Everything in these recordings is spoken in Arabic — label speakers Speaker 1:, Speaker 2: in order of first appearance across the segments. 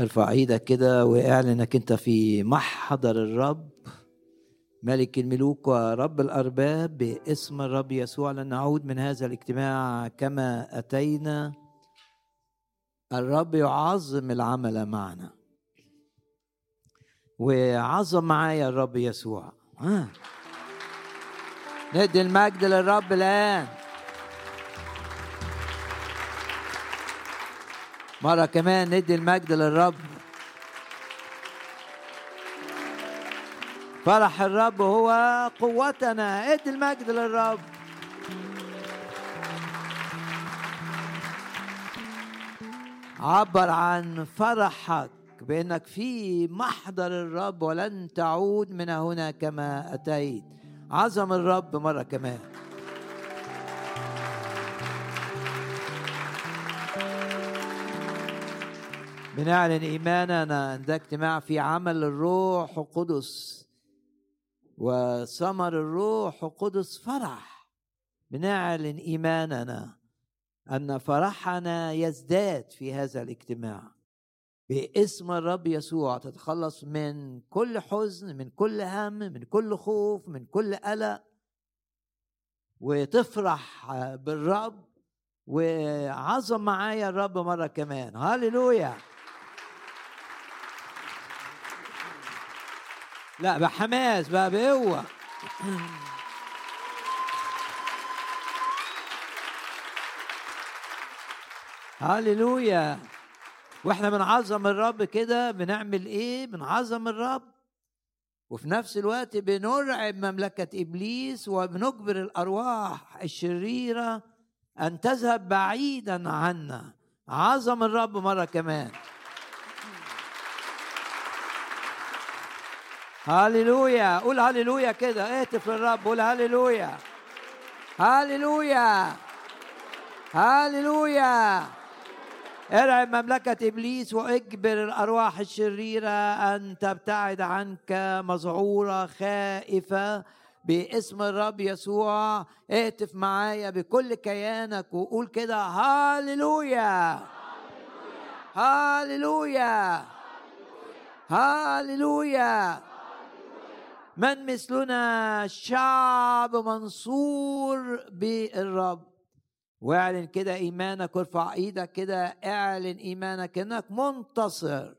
Speaker 1: ارفع إيدك كده واعلن انك انت في محضر الرب. ملك الملوك ورب الارباب باسم الرب يسوع لن نعود من هذا الاجتماع كما اتينا. الرب يعظم العمل معنا. وعظم معايا الرب يسوع. آه. ندي المجد للرب الآن. مرة كمان ندي المجد للرب. فرح الرب هو قوتنا. ادي المجد للرب. عبر عن فرحك بأنك في محضر الرب ولن تعود من هنا كما أتيت. عظم الرب مرة كمان. بنعلن إيماننا أن ده اجتماع في عمل الروح القدس. وثمر الروح القدس فرح. بنعلن إيماننا أن فرحنا يزداد في هذا الاجتماع. باسم الرب يسوع تتخلص من كل حزن من كل هم من كل خوف من كل قلق. وتفرح بالرب. وعظم معايا الرب مرة كمان. هللويا. لا بحماس بقى بقوة. هللويا. وإحنا بنعظم الرب كده بنعمل إيه؟ بنعظم الرب. وفي نفس الوقت بنرعب مملكة إبليس وبنجبر الأرواح الشريرة أن تذهب بعيدا عنا. عظم الرب مرة كمان. هللويا. قول هللويا كده. اهتف للرب. قول هللويا. هللويا. هللويا. ارعب مملكة إبليس وإجبر الأرواح الشريرة أن تبتعد عنك مذعورة خائفة باسم الرب يسوع. اهتف معايا بكل كيانك وقول كده هاليلويا هاليلويا هاليلويا من مثلنا شعب منصور بالرب. واعلن كده إيمانك وارفع إيدك كده اعلن إيمانك إنك منتصر.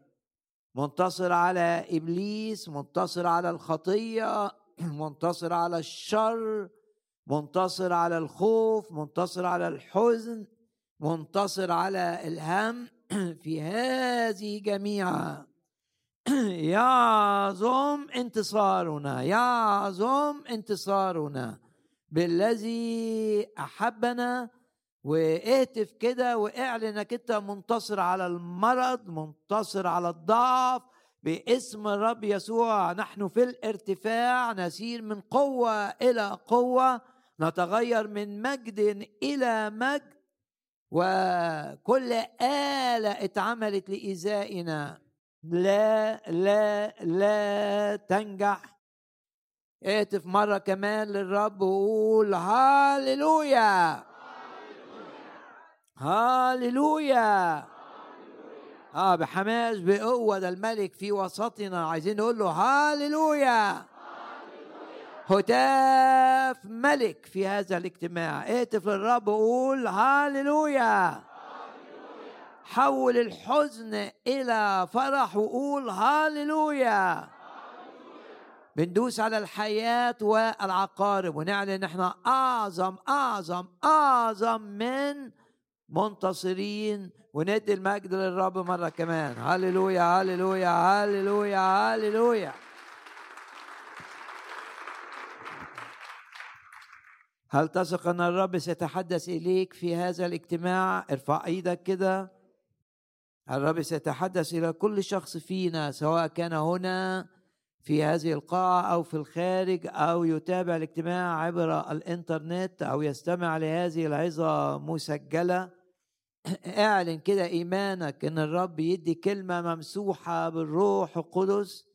Speaker 1: منتصر على إبليس منتصر على الخطية منتصر على الشر منتصر على الخوف منتصر على الحزن منتصر على الهم. في هذه جميعا. يعظم انتصارنا يعظم انتصارنا. بالذي أحبنا واهتف كده واعلن إنك أنت منتصر على المرض منتصر على الضعف. باسم الرب يسوع نحن في الارتفاع نسير من قوة إلى قوة نتغير من مجد إلى مجد. وكل آلة اتعملت لإيذائنا. لا لا لا تنجح. اهتف مرة كمان للرب وقول هاليلويا هاليلويا آه بحماس بقوة ده الملك في وسطنا. عايزين نقول له هاليلويا هتاف ملك في هذا الاجتماع. اهتف للرب وقول هاليلويا حول الحزن إلى فرح وقول هاليلويا بندوس على الحياة والعقارب ونعلن إحنا أعظم أعظم أعظم من منتصرين وندي المجد للرب مرة كمان. هللويا هللويا هللويا هللويا هل تثق أن الرب سيتحدث إليك في هذا الاجتماع؟ ارفع إيدك كده. الرب سيتحدث إلى كل شخص فينا سواء كان هنا في هذه القاعة أو في الخارج أو يتابع الاجتماع عبر الإنترنت أو يستمع لهذه العظة مسجلة. اعلن كده إيمانك إن الرب يدي كلمة ممسوحة بالروح القدس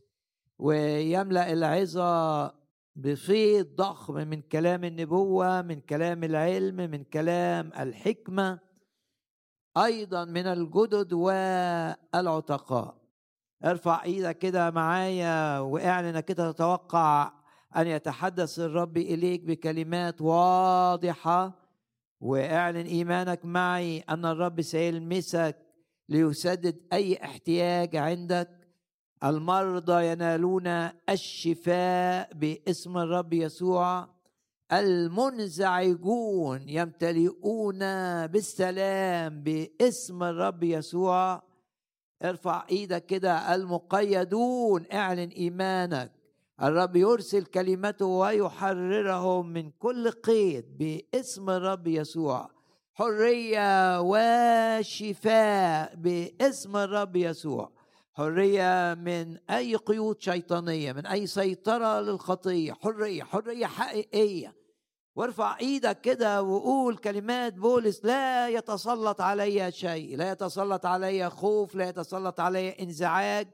Speaker 1: ويملأ العظة بفيض ضخم من كلام النبوة من كلام العلم من كلام الحكمة. أيضا من الجدد والعتقاء. ارفع إيدك كده معايا واعلن كده تتوقع أن يتحدث الرب إليك بكلمات واضحة. واعلن إيمانك معي أن الرب سيلمسك ليسدد أي احتياج عندك. المرضى ينالون الشفاء باسم الرب يسوع. المنزعجون يمتلئون بالسلام باسم الرب يسوع. ارفع إيدك كده المقيدون اعلن ايمانك. الرب يرسل كلمته ويحررهم من كل قيد باسم الرب يسوع. حرية وشفاء باسم الرب يسوع. حرية من أي قيود شيطانية من أي سيطرة للخطية حرية حرية حقيقية. وارفع إيدك كده وقول كلمات بولس لا يتسلط علي شيء لا يتسلط علي خوف لا يتسلط علي انزعاج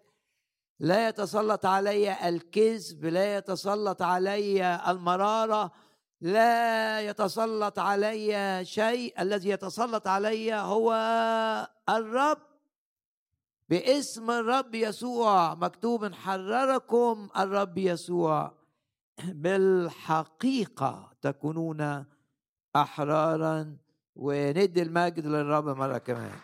Speaker 1: لا يتسلط علي الكذب لا يتسلط علي المرارة لا يتسلط علي شيء الذي يتسلط علي هو الرب. باسم الرب يسوع. مكتوب حرركم الرب يسوع. بالحقيقة تكونون أحرارا وندي المجد للرب مرة كمان.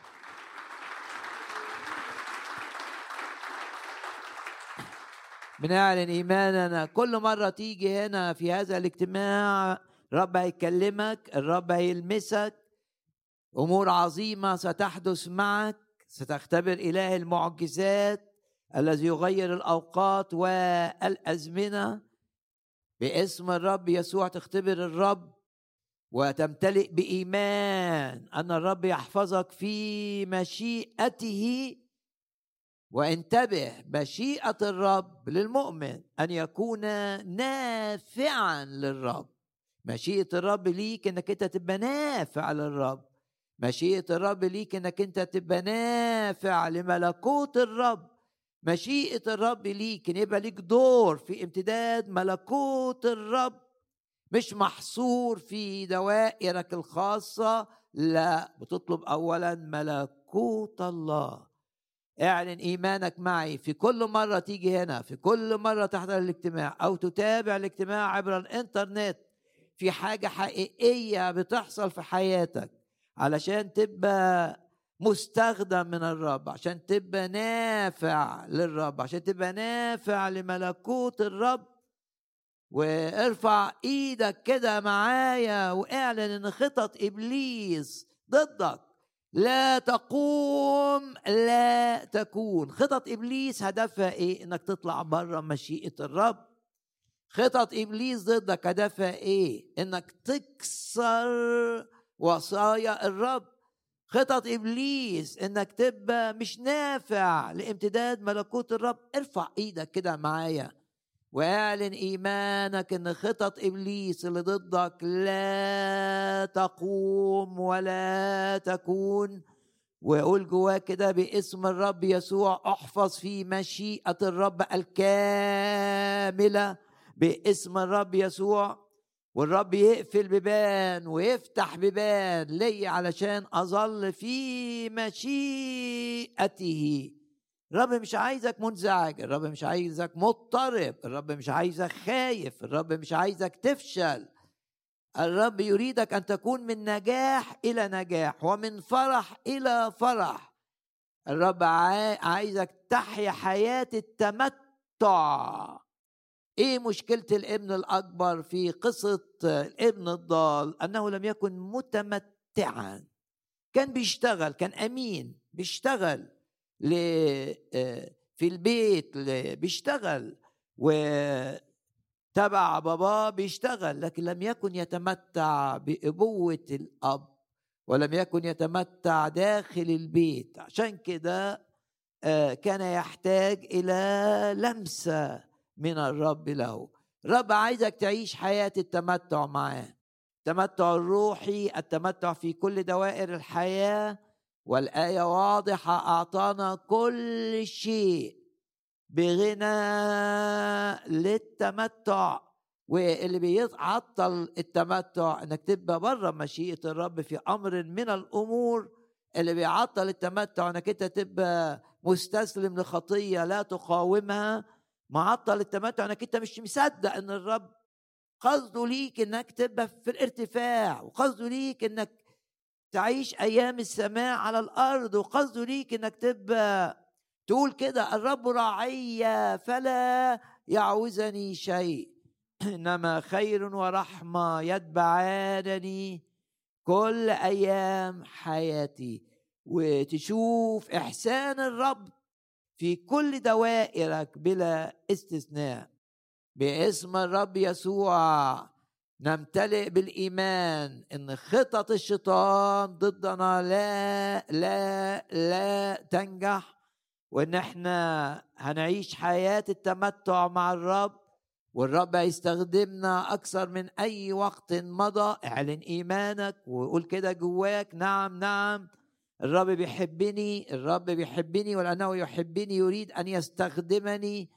Speaker 1: بنعلن إيماننا. كل مرة تيجي هنا في هذا الاجتماع الرب هيكلمك الرب هيلمسك. أمور عظيمة ستحدث معك. ستختبر إله المعجزات الذي يغير الأوقات والأزمنة باسم الرب يسوع. تختبر الرب وتمتلئ بإيمان أن الرب يحفظك في مشيئته. وانتبه مشيئة الرب للمؤمن أن يكون نافعا للرب. مشيئة الرب ليك إنك أنت تبقى نافع للرب. مشيئة الرب ليك إنك أنت تبقى نافع لملكوت الرب. مشيئة الرب ليك إن يبقى ليك دور في امتداد ملكوت الرب. مش محصور في دوائرك الخاصة لا بتطلب اولا ملكوت الله. اعلن إيمانك معي. في كل مرة تيجي هنا في كل مرة تحضر الاجتماع أو تتابع الاجتماع عبر الإنترنت في حاجة حقيقية بتحصل في حياتك. علشان تبقى مستخدم من الرب عشان تبقى نافع للرب عشان تبقى نافع لملكوت الرب. وارفع إيدك كده معايا واعلن إن خطط إبليس ضدك. لا تقوم لا تكون. خطط إبليس هدفها إيه؟ إنك تطلع بره مشيئة الرب. خطط إبليس ضدك هدفها إيه؟ إنك تكسر وصايا الرب. خطط إبليس إنك تبقى مش نافع لامتداد ملكوت الرب. ارفع إيدك كده معايا واعلن إيمانك إن خطط إبليس اللي ضدك لا تقوم ولا تكون. وقول جواك كده باسم الرب يسوع احفظ في مشيئة الرب الكاملة باسم الرب يسوع. والرب يقفل بيبان ويفتح بيبان لي علشان أظل في مشيئته. الرب مش عايزك منزعج الرب مش عايزك مضطرب الرب مش عايزك خايف الرب مش عايزك تفشل. الرب يريدك أن تكون من نجاح إلى نجاح ومن فرح إلى فرح. الرب عايزك تحيا حياة التمتع. إيه مشكلة الابن الأكبر في قصة الابن الضال؟ أنه لم يكن متمتعا. كان بيشتغل كان أمين بيشتغل آه، في البيت بيشتغل. وتبع باباه بيشتغل لكن لم يكن يتمتع بأبوة الأب ولم يكن يتمتع داخل البيت. عشان كده آه، كان يحتاج إلى لمسة. من الرب له. رب عايزك تعيش حياة التمتع معاه. التمتع الروحي التمتع في كل دوائر الحياة والآية واضحة أعطانا كل شيء بغنى للتمتع. واللي بيعطل التمتع إنك تبقى بره مشيئة الرب في أمر من الأمور. اللي بيعطل التمتع إنك أنت تبقى مستسلم لخطية لا تقاومها. معطل التمتع انك انت مش مصدق ان الرب قصده ليك انك تبقى في الارتفاع وقصده ليك انك تعيش أيام السماء على الأرض وقصده ليك انك تبقى تقول كده الرب راعي فلا يعوزني شيء. إنما خير ورحمة يتبعانني كل أيام حياتي. وتشوف إحسان الرب في كل دوائرك بلا استثناء. باسم الرب يسوع نمتلئ بالإيمان إن خطط الشيطان ضدنا لا لا لا تنجح وإن إحنا هنعيش حياة التمتع مع الرب والرب هيستخدمنا أكثر من أي وقت مضى. اعلن إيمانك وقول كده جواك نعم نعم. الرب بيحبني الرب بيحبني ولأنه يحبني يريد أن يستخدمني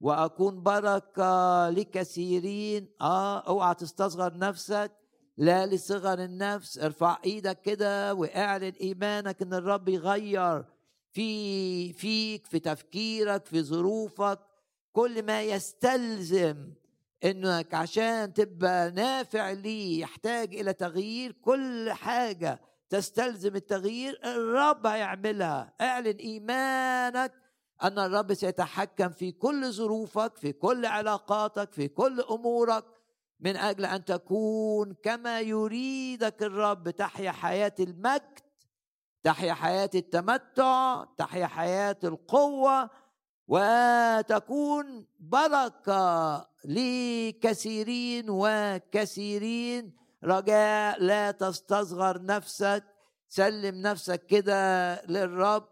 Speaker 1: وأكون بركة لكثيرين. آه أوعى تستصغر نفسك لا لصغر النفس. ارفع إيدك كده واعلن إيمانك إن الرب يغير في فيك في تفكيرك في ظروفك. كل ما يستلزم إنك عشان تبقى نافع ليه يحتاج إلى تغيير كل حاجة. تستلزم التغيير الرب هيعملها. اعلن إيمانك أن الرب سيتحكم في كل ظروفك في كل علاقاتك في كل أمورك من أجل أن تكون كما يريدك الرب. تحيا حياة المجد تحيا حياة التمتع تحيا حياة القوة وتكون بركة لكثيرين وكثيرين رجاء لا تستصغر نفسك سلم نفسك كده للرب.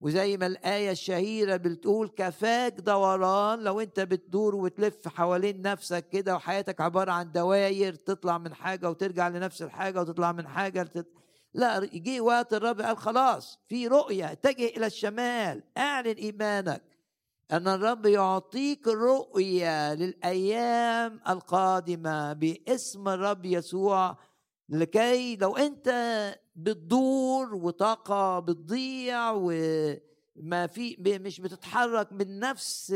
Speaker 1: وزي ما الآية الشهيرة بتقول كفاك دوران. لو أنت بتدور وتلف حوالين نفسك كده وحياتك عبارة عن دواير تطلع من حاجة وترجع لنفس الحاجة وتطلع من حاجة لتت... لا يجي وقت الرب قال خلاص في رؤية اتجه إلى الشمال أعلن إيمانك. أن الرب يعطيك رؤية للأيام القادمة باسم الرب يسوع لكي لو أنت بتدور وطاقة بتضيع وما في مش بتتحرك من نفس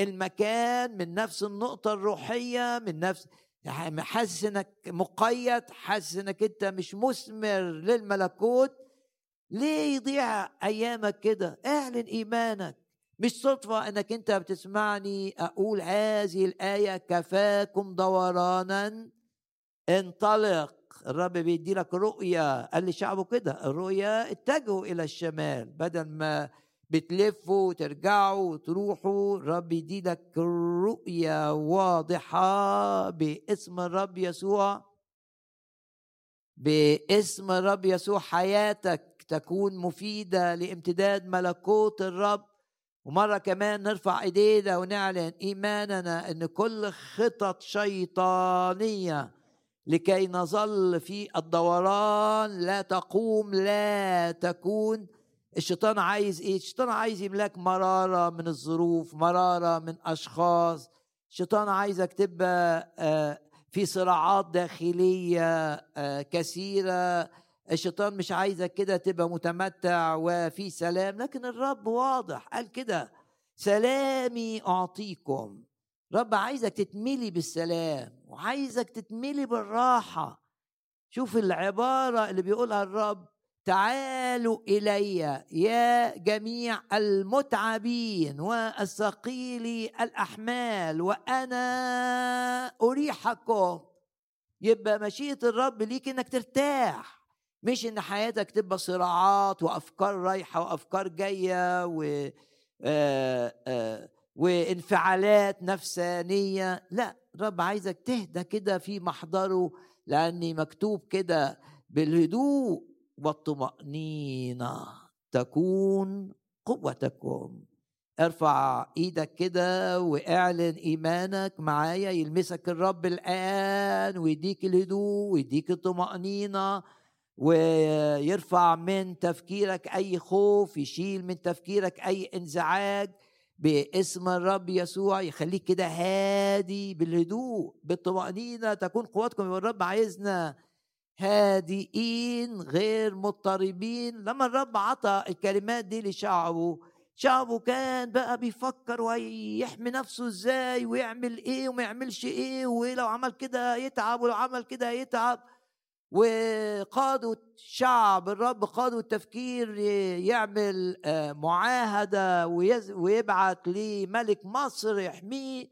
Speaker 1: المكان من نفس النقطة الروحية من نفس حاسس إنك مقيد حاسس إنك أنت مش مثمر للملكوت ليه يضيع أيامك كده؟ اعلن إيمانك. مش صدفة أنك أنت بتسمعني أقول هذه الآية كفاكم دورانا انطلق. الرب بيدي لك رؤية. قال لشعبه كده الرؤية اتجهوا إلى الشمال. بدل ما بتلفوا وترجعوا وتروحوا الرب يدي لك رؤية واضحة باسم الرب يسوع. باسم الرب يسوع حياتك تكون مفيدة لامتداد ملكوت الرب. ومرة كمان نرفع إيدينا ونعلن إيماننا إن كل خطط شيطانية لكي نظل في الدوران لا تقوم لا تكون. الشيطان عايز إيه؟ الشيطان عايز يملاك مرارة من الظروف مرارة من أشخاص. الشيطان عايزك تبقى آه، في صراعات داخلية آه، كثيرة. الشيطان مش عايزك كده تبقى متمتع وفي سلام لكن الرب واضح قال كده سلامي أعطيكم. رب عايزك تتملي بالسلام وعايزك تتملي بالراحة. شوف العبارة اللي بيقولها الرب تعالوا إلي يا جميع المتعبين والثقيل الأحمال وأنا أريحكم. يبقى مشيئة الرب ليك إنك ترتاح. مش إن حياتك تبقى صراعات وأفكار رايحة وأفكار جاية و آآ آآ وانفعالات نفسانية. لا الرب عايزك تهدى كده في محضره لأني مكتوب كده بالهدوء والطمأنينة. تكون قوتكم. ارفع إيدك كده واعلن إيمانك معايا. يلمسك الرب الآن ويديك الهدوء ويديك الطمأنينة. ويرفع من تفكيرك أي خوف يشيل من تفكيرك أي انزعاج باسم الرب يسوع يخليك كده هادي بالهدوء بالطمأنينة تكون قوتكم يبقى الرب عايزنا هادئين غير مضطربين. لما الرب عطى الكلمات دي لشعبه شعبه كان بقى بيفكر ويحمي نفسه إزاي ويعمل إيه وما يعملش إيه ولو عمل كده يتعب ولو عمل كده يتعب وقادوا الشعب الرب قادوا التفكير يعمل آه، معاهدة ويبعت لملك مصر يحميه.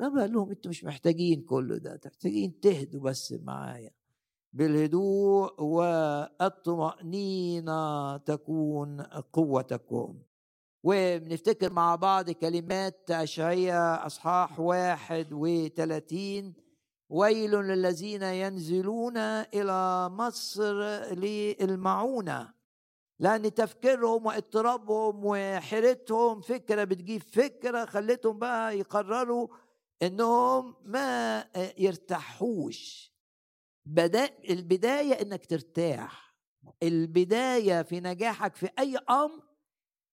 Speaker 1: الرب قال لهم أنتوا مش محتاجين كل ده محتاجين تهدوا بس معايا. بالهدوء والطمأنينة تكون قوتكم. وبنفتكر مع بعض كلمات أشعية أصحاح واحد وثلاثين. ويل للذين ينزلون إلى مصر للمعونة لأن تفكيرهم واضطرابهم وحيرتهم فكرة بتجيب فكرة خلتهم بقى يقرروا إنهم ما يرتاحوش. بدأ البداية إنك ترتاح. البداية في نجاحك في أي أمر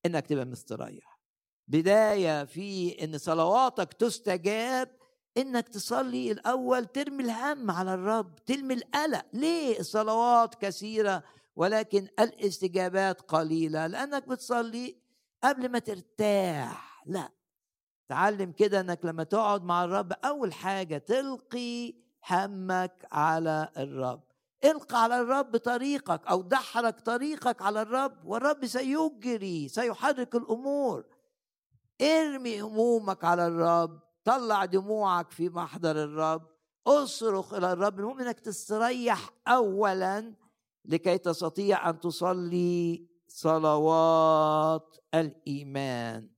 Speaker 1: إنك تبقى مستريح. بداية في إن صلواتك تستجاب إنك تصلي الأول ترمي الهم على الرب ترمي القلق. ليه؟ الصلوات كثيرة ولكن الاستجابات قليلة. لأنك بتصلي قبل ما ترتاح. لا. تعلم كده إنك لما تقعد مع الرب أول حاجة تلقي همك على الرب. القى على الرب طريقك أو دحرك طريقك على الرب والرب سيجري سيحرك الأمور. ارمي همومك على الرب. طلع دموعك في محضر الرب. اصرخ إلى الرب المهم إنك تستريح اولا لكي تستطيع أن تصلي صلوات الإيمان.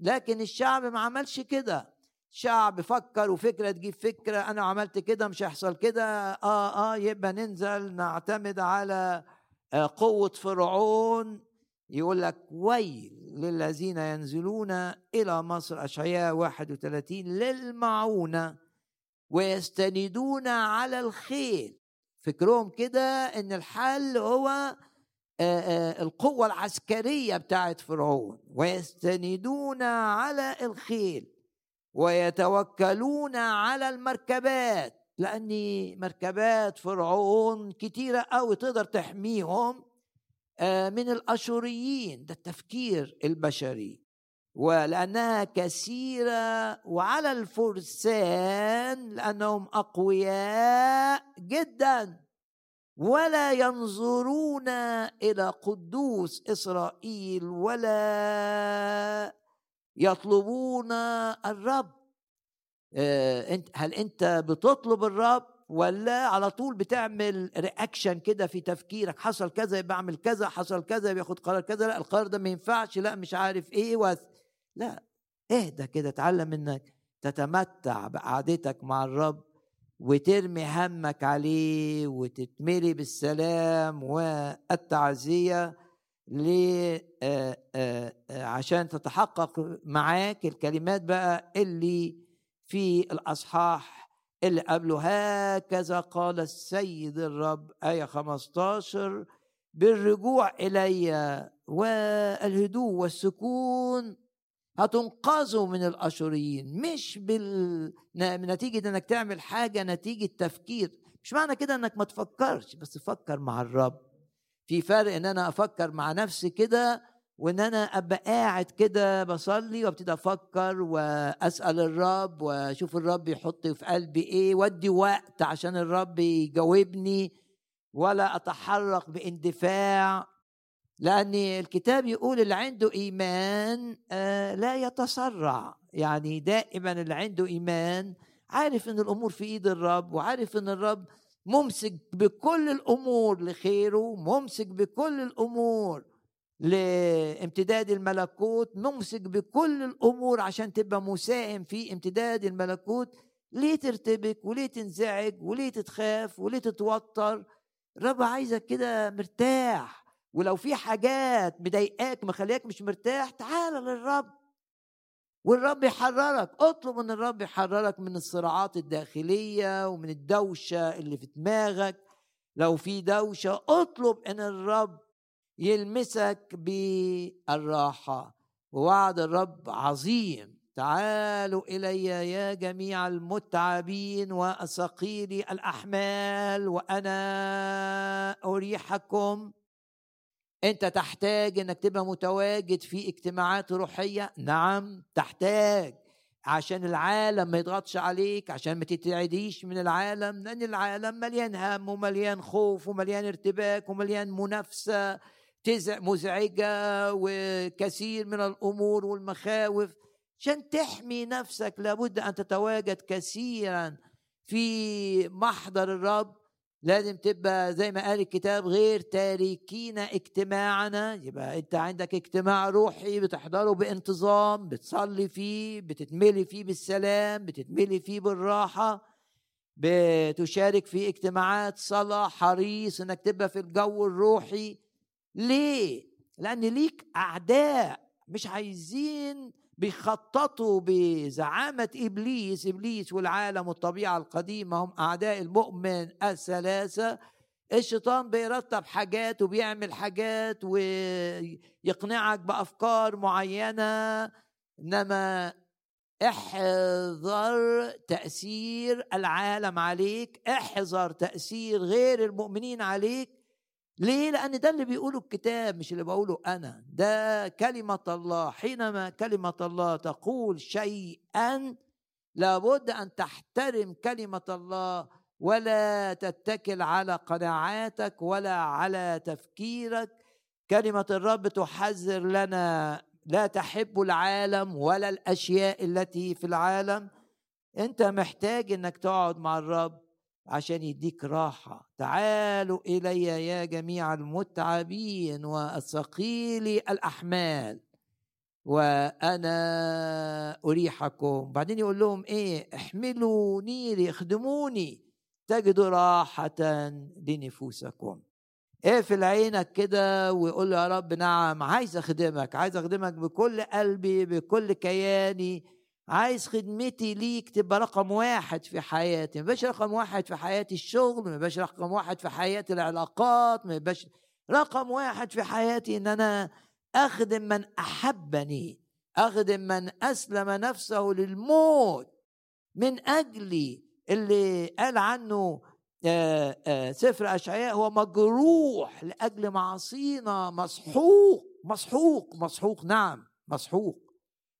Speaker 1: لكن الشعب ما عملش كده. شعب فكر وفكرة تجيب فكرة أنا عملت كده مش هيحصل كده. آه آه يبقى ننزل نعتمد على آه، قوة فرعون. يقول لك ويل للذين ينزلون إلى مصر أشعياء 31 للمعونة ويستندون على الخيل فكرهم كده إن الحل هو القوة العسكرية بتاعت فرعون. ويستندون على الخيل ويتوكلون على المركبات لأن مركبات فرعون كتيرة أوي تقدر تحميهم. من الأشوريين ده التفكير البشري. ولأنها كثيرة وعلى الفرسان لأنهم أقوياء جدا. ولا ينظرون إلى قدوس إسرائيل ولا يطلبون الرب. آه، هل إنت بتطلب الرب؟ ولا على طول بتعمل رياكشن كده في تفكيرك حصل كذا يبقى أعمل كذا حصل كذا بياخد قرار كذا لأ القرار ده ما ينفعش لأ مش عارف إيه وث... لأ اهدى كده اتعلم إنك تتمتع بقعدتك مع الرب وترمي همك عليه وتتملي بالسلام والتعزية ل عشان تتحقق معاك الكلمات بقى اللي في الأصحاح اللي قبله هكذا قال السيد الرب آية 15 بالرجوع إلي والهدوء والسكون هتنقذوا من الأشوريين. مش بال... نتيجة إنك تعمل حاجة نتيجة تفكير. مش معنى كده إنك ما تفكرش بس فكر مع الرب. في فرق إن أنا أفكر مع نفسي كده وإن أنا أبقى قاعد كده بصلي وأبتدي أفكر وأسأل الرب وأشوف الرب يحط في قلبي إيه وأدي وقت عشان الرب يجاوبني ولا أتحرك باندفاع. لأن الكتاب يقول اللي عنده إيمان آه لا يتسرع. يعني دائما اللي عنده إيمان عارف إن الأمور في إيد الرب وعارف إن الرب ممسك بكل الأمور لخيره ممسك بكل الأمور. لامتداد الملكوت نمسك بكل الأمور عشان تبقى مساهم في امتداد الملكوت. ليه ترتبك وليه تنزعج وليه تتخاف وليه تتوتر؟ الرب عايزك كده مرتاح. ولو في حاجات مضايقاك مخلياك مش مرتاح تعال للرب. والرب يحررك. اطلب من الرب يحررك من الصراعات الداخلية ومن الدوشة اللي في دماغك. لو في دوشة اطلب ان الرب يلمسك بالراحة. ووعد الرب عظيم. تعالوا إلي يا جميع المتعبين وثقيل الأحمال وأنا أريحكم. أنت تحتاج إنك تبقى متواجد في اجتماعات روحية؟ نعم تحتاج. عشان العالم ما يضغطش عليك عشان ما تتعديش من العالم لأن العالم مليان هم ومليان خوف ومليان ارتباك ومليان منافسة. مزعجة وكثير من الأمور والمخاوف عشان تحمي نفسك لابد أن تتواجد كثيرا في محضر الرب. لازم تبقى زي ما قال الكتاب غير تاركين اجتماعنا. يبقى أنت عندك اجتماع روحي بتحضره بانتظام بتصلي فيه بتتملي فيه بالسلام بتتملي فيه بالراحة بتشارك في اجتماعات صلاة حريص إنك تبقى في الجو الروحي. ليه؟ لأن ليك أعداء مش عايزين بيخططوا بزعامة إبليس إبليس والعالم والطبيعة القديمة هم أعداء المؤمن الثلاثة. الشيطان بيرتب حاجات وبيعمل حاجات ويقنعك بأفكار معينة. إنما احذر تأثير العالم عليك احذر تأثير غير المؤمنين عليك. ليه؟ لأن ده اللي بيقوله الكتاب مش اللي بقوله أنا. ده كلمة الله. حينما كلمة الله تقول شيئا لابد أن تحترم كلمة الله ولا تتكل على قناعاتك ولا على تفكيرك. كلمة الرب تحذر لنا لا تحب العالم ولا الأشياء التي في العالم. أنت محتاج أنك تقعد مع الرب. عشان يديك راحة. تعالوا إلي يا جميع المتعبين والثقيل الأحمال وأنا أريحكم. بعدين يقول لهم إيه؟ احملوا نيري اخدموني تجدوا راحة لنفوسكم. اقفل عينك كده ويقول يا رب نعم عايز أخدمك عايز أخدمك بكل قلبي بكل كياني. عايز خدمتي ليك تبقى رقم واحد في حياتي ما يبقاش رقم واحد في حياتي الشغل ما يبقاش رقم واحد في حياتي العلاقات ما يبقاش رقم واحد في حياتي إن أنا أخدم من أحبني أخدم من أسلم نفسه للموت من اجلي اللي قال عنه آآ آآ سفر أشعياء هو مجروح لأجل معاصينا مسحوق مسحوق مسحوق نعم مسحوق.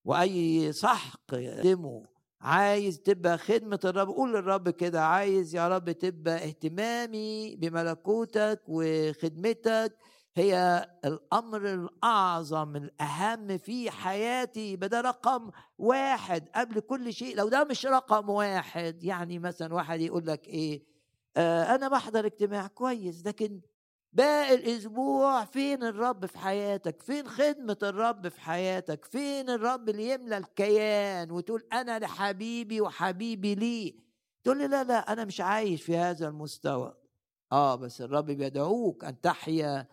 Speaker 1: وأي سحق يقدمه عايز تبقى خدمة الرب قول للرب كده عايز يا رب تبقى اهتمامي بملكوتك وخدمتك هي الأمر الأعظم الأهم في حياتي بدا رقم واحد قبل كل شيء. لو ده مش رقم واحد يعني مثلا واحد يقول لك إيه آه أنا بحضر اجتماع كويس لكن باقي الأسبوع فين الرب في حياتك؟ فين خدمة الرب في حياتك؟ فين الرب اللي يملى الكيان وتقول أنا لحبيبي وحبيبي لي تقول لي لا لا أنا مش عايش في هذا المستوى. آه بس الرب بيدعوك أن تحيا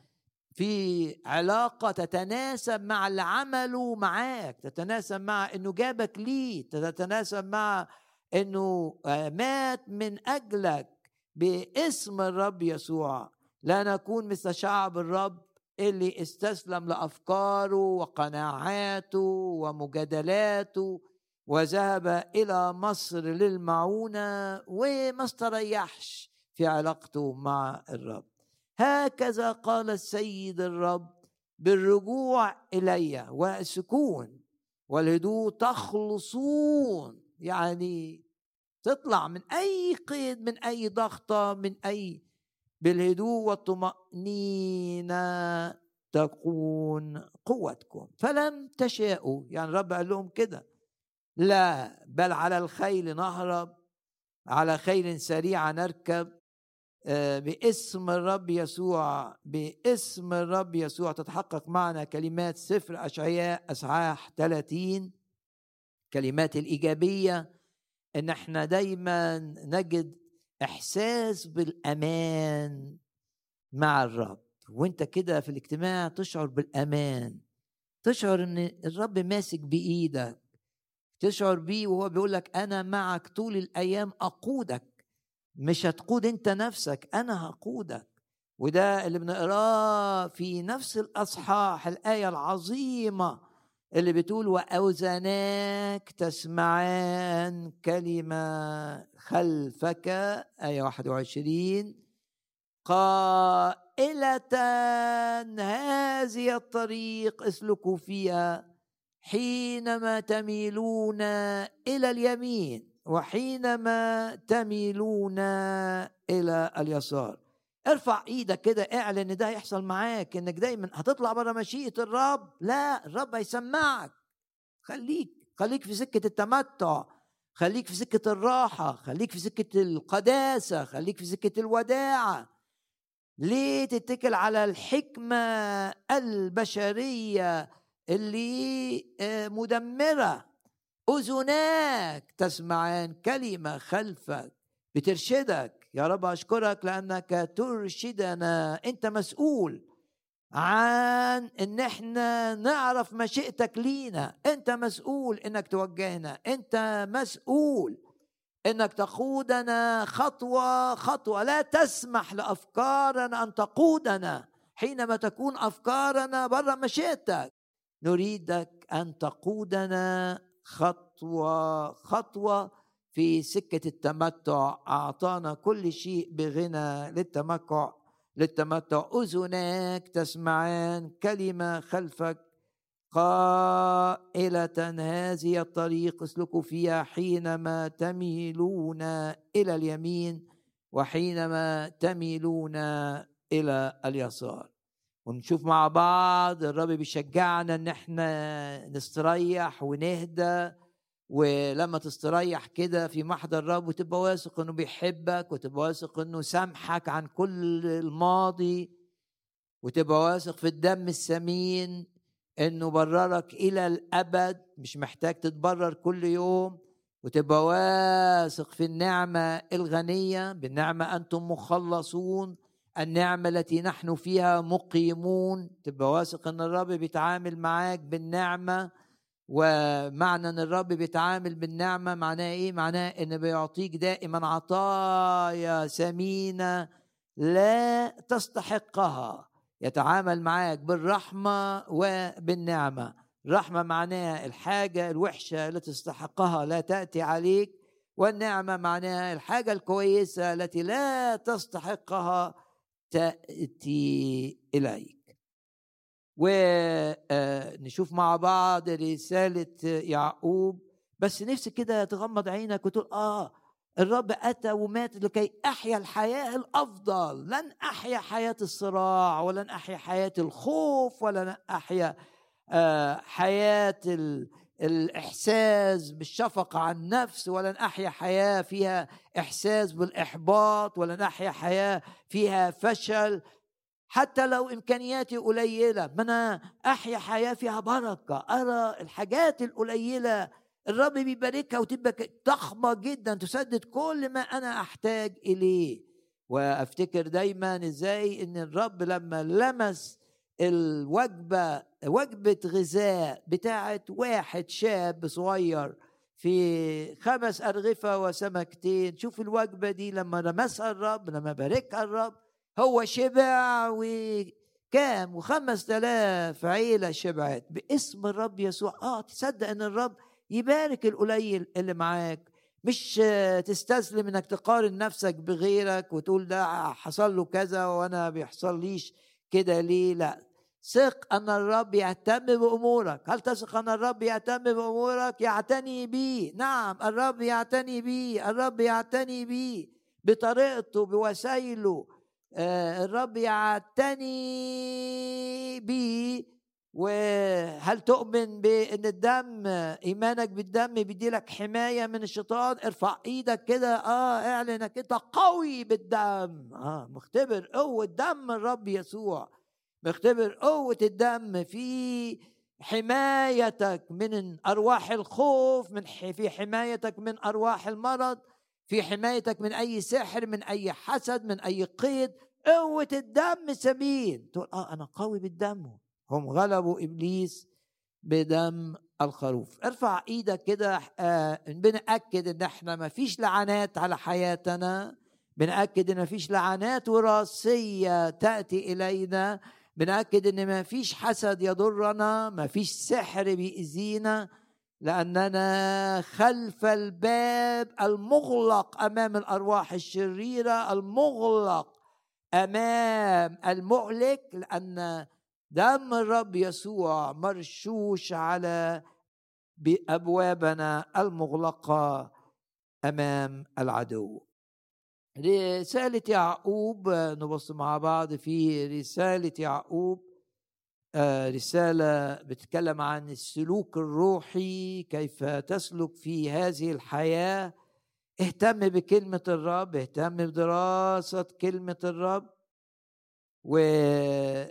Speaker 1: في علاقة تتناسب مع اللي عمله معاك تتناسب مع إنه جابك ليه تتناسب مع إنه آه، مات من أجلك باسم الرب يسوع. لا نكون مثل شعب الرب اللي استسلم لأفكاره وقناعاته ومجادلاته وذهب إلى مصر للمعونة وما استريحش في علاقته مع الرب. هكذا قال السيد الرب بالرجوع إلي والسكون والهدوء تخلصون. يعني تطلع من أي قيد من أي ضغطة من أي بالهدوء والطمأنينة تكون قوتكم. فلم تشاءوا. يعني الرب قال لهم كده. لا بل على الخيل نهرب. على خيل سريعة نركب. آه، باسم الرب يسوع. باسم الرب يسوع. تتحقق معنا كلمات سفر أشعياء أصحاح 30 كلمات الإيجابية. إن إحنا دايما نجد إحساس بالأمان مع الرب. وأنت كده في الاجتماع تشعر بالأمان. تشعر إن الرب ماسك بإيدك. تشعر بيه وهو بيقول لك أنا معك طول الأيام أقودك. مش هتقود أنت نفسك أنا هقودك. وده اللي بنقراه في نفس الأصحاح الآية العظيمة اللي بتقول وأوزاناك تسمعان كلمة خلفك آية 21 قائلة هذه الطريق اسلكوا فيها حينما تميلون إلى اليمين وحينما تميلون إلى اليسار. ارفع إيدك كده اعلن إن ده هيحصل معاك إنك دايما هتطلع بره مشيئة الرب. لا الرب هيسمعك. خليك خليك في سكة التمتع خليك في سكة الراحة خليك في سكة القداسة خليك في سكة الوداعة. ليه تتكل على الحكمة البشرية اللي آه، مدمرة؟ أذناك تسمعان كلمة خلفك بترشدك. يا رب أشكرك لأنك ترشدنا. أنت مسؤول عن إن إحنا نعرف مشيئتك لينا. أنت مسؤول إنك توجهنا. أنت مسؤول إنك تقودنا خطوة خطوة. لا تسمح لأفكارنا أن تقودنا حينما تكون أفكارنا بره مشيئتك. نريدك أن تقودنا خطوة خطوة في سكة التمتع أعطانا كل شيء بغنى للتمتع. للتمتع أذناك تسمعان كلمة خلفك قائلة هذه الطريق اسلكوا فيها حينما تميلون إلى اليمين وحينما تميلون إلى اليسار. ونشوف مع بعض الرب بيشجعنا إن إحنا نستريح ونهدى. ولما تستريح كده في محضر الرب وتبقى واثق إنه بيحبك وتبقى واثق إنه سامحك عن كل الماضي وتبقى واثق في الدم الثمين إنه بررك إلى الأبد مش محتاج تتبرر كل يوم وتبقى واثق في النعمة الغنية بالنعمة أنتم مخلصون النعمة التي نحن فيها مقيمون تبقى واثق إن الرب بيتعامل معاك بالنعمة ومعنى إن الرب بيتعامل بالنعمه معناه إيه؟ معناه إن بيعطيك دائما عطايا ثمينة لا تستحقها. يتعامل معاك بالرحمة وبالنعمة. رحمة معناها الحاجة الوحشة التي تستحقها لا تأتي عليك. والنعمة معناها الحاجة الكويسة التي لا تستحقها تأتي إليك. ونشوف مع بعض رسالة يعقوب. بس نفسي كده تغمض عينك وتقول آه الرب أتى ومات لكي أحيا الحياة الأفضل. لن أحيا حياة الصراع ولن أحيا حياة الخوف ولن أحيا آه، حياة الإحساس بالشفقة على النفس ولن أحيا حياة فيها إحساس بالإحباط ولن أحيا حياة فيها فشل. حتى لو إمكانياتي قليلة ما أنا أحيا حياة فيها بركة أرى الحاجات القليلة. الرب بيباركها وتبقى ضخمة جدا تسدد كل ما أنا أحتاج إليه. وأفتكر دايما إزاي إن الرب لما لمس الوجبة وجبة غذاء بتاعت واحد شاب صغير في خمس أرغفة وسمكتين شوف الوجبة دي لما لمسها الرب لما باركها الرب هو شبع وكام وخمس تلاف عيلة شبعت. باسم الرب يسوع. آه تصدق إن الرب يبارك القليل اللي معاك. مش تستسلم إنك تقارن نفسك بغيرك وتقول ده حصل له كذا وأنا بيحصل ليش كده ليه؟ لا. ثق أن الرب يهتم بأمورك. هل تثق أن الرب يهتم بأمورك؟ يعتني بيه. نعم الرب يعتني بيه. الرب يعتني بيه. بطريقته بوسائله آه، الرب يعتني بيه وهل تؤمن بإن الدم إيمانك بالدم بيدي لك حماية من الشيطان؟ ارفع إيدك كده آه اعلنك أنت قوي بالدم. آه مختبر قوة دم الرب يسوع. مختبر قوة الدم في حمايتك من أرواح الخوف من في حمايتك من أرواح المرض. في حمايتك من أي سحر من أي حسد من أي قيد قوة الدم سبيل. تقول آه أنا قوي بالدم. هم غلبوا إبليس بدم الخروف. ارفع إيدك كده آه بنأكد إن إحنا ما فيش لعنات على حياتنا. بنأكد إن ما فيش لعنات وراثية تأتي إلينا. بنأكد إن ما فيش حسد يضرنا ما فيش سحر بيأذينا. لأننا خلف الباب المغلق أمام الأرواح الشريرة المغلق أمام المهلك لأن دم الرب يسوع مرشوش على بأبوابنا المغلقة أمام العدو. رسالة يعقوب نبص مع بعض في رسالة يعقوب رسالة بتتكلم عن السلوك الروحي كيف تسلك في هذه الحياة. اهتم بكلمة الرب اهتم بدراسة كلمة الرب. ونرى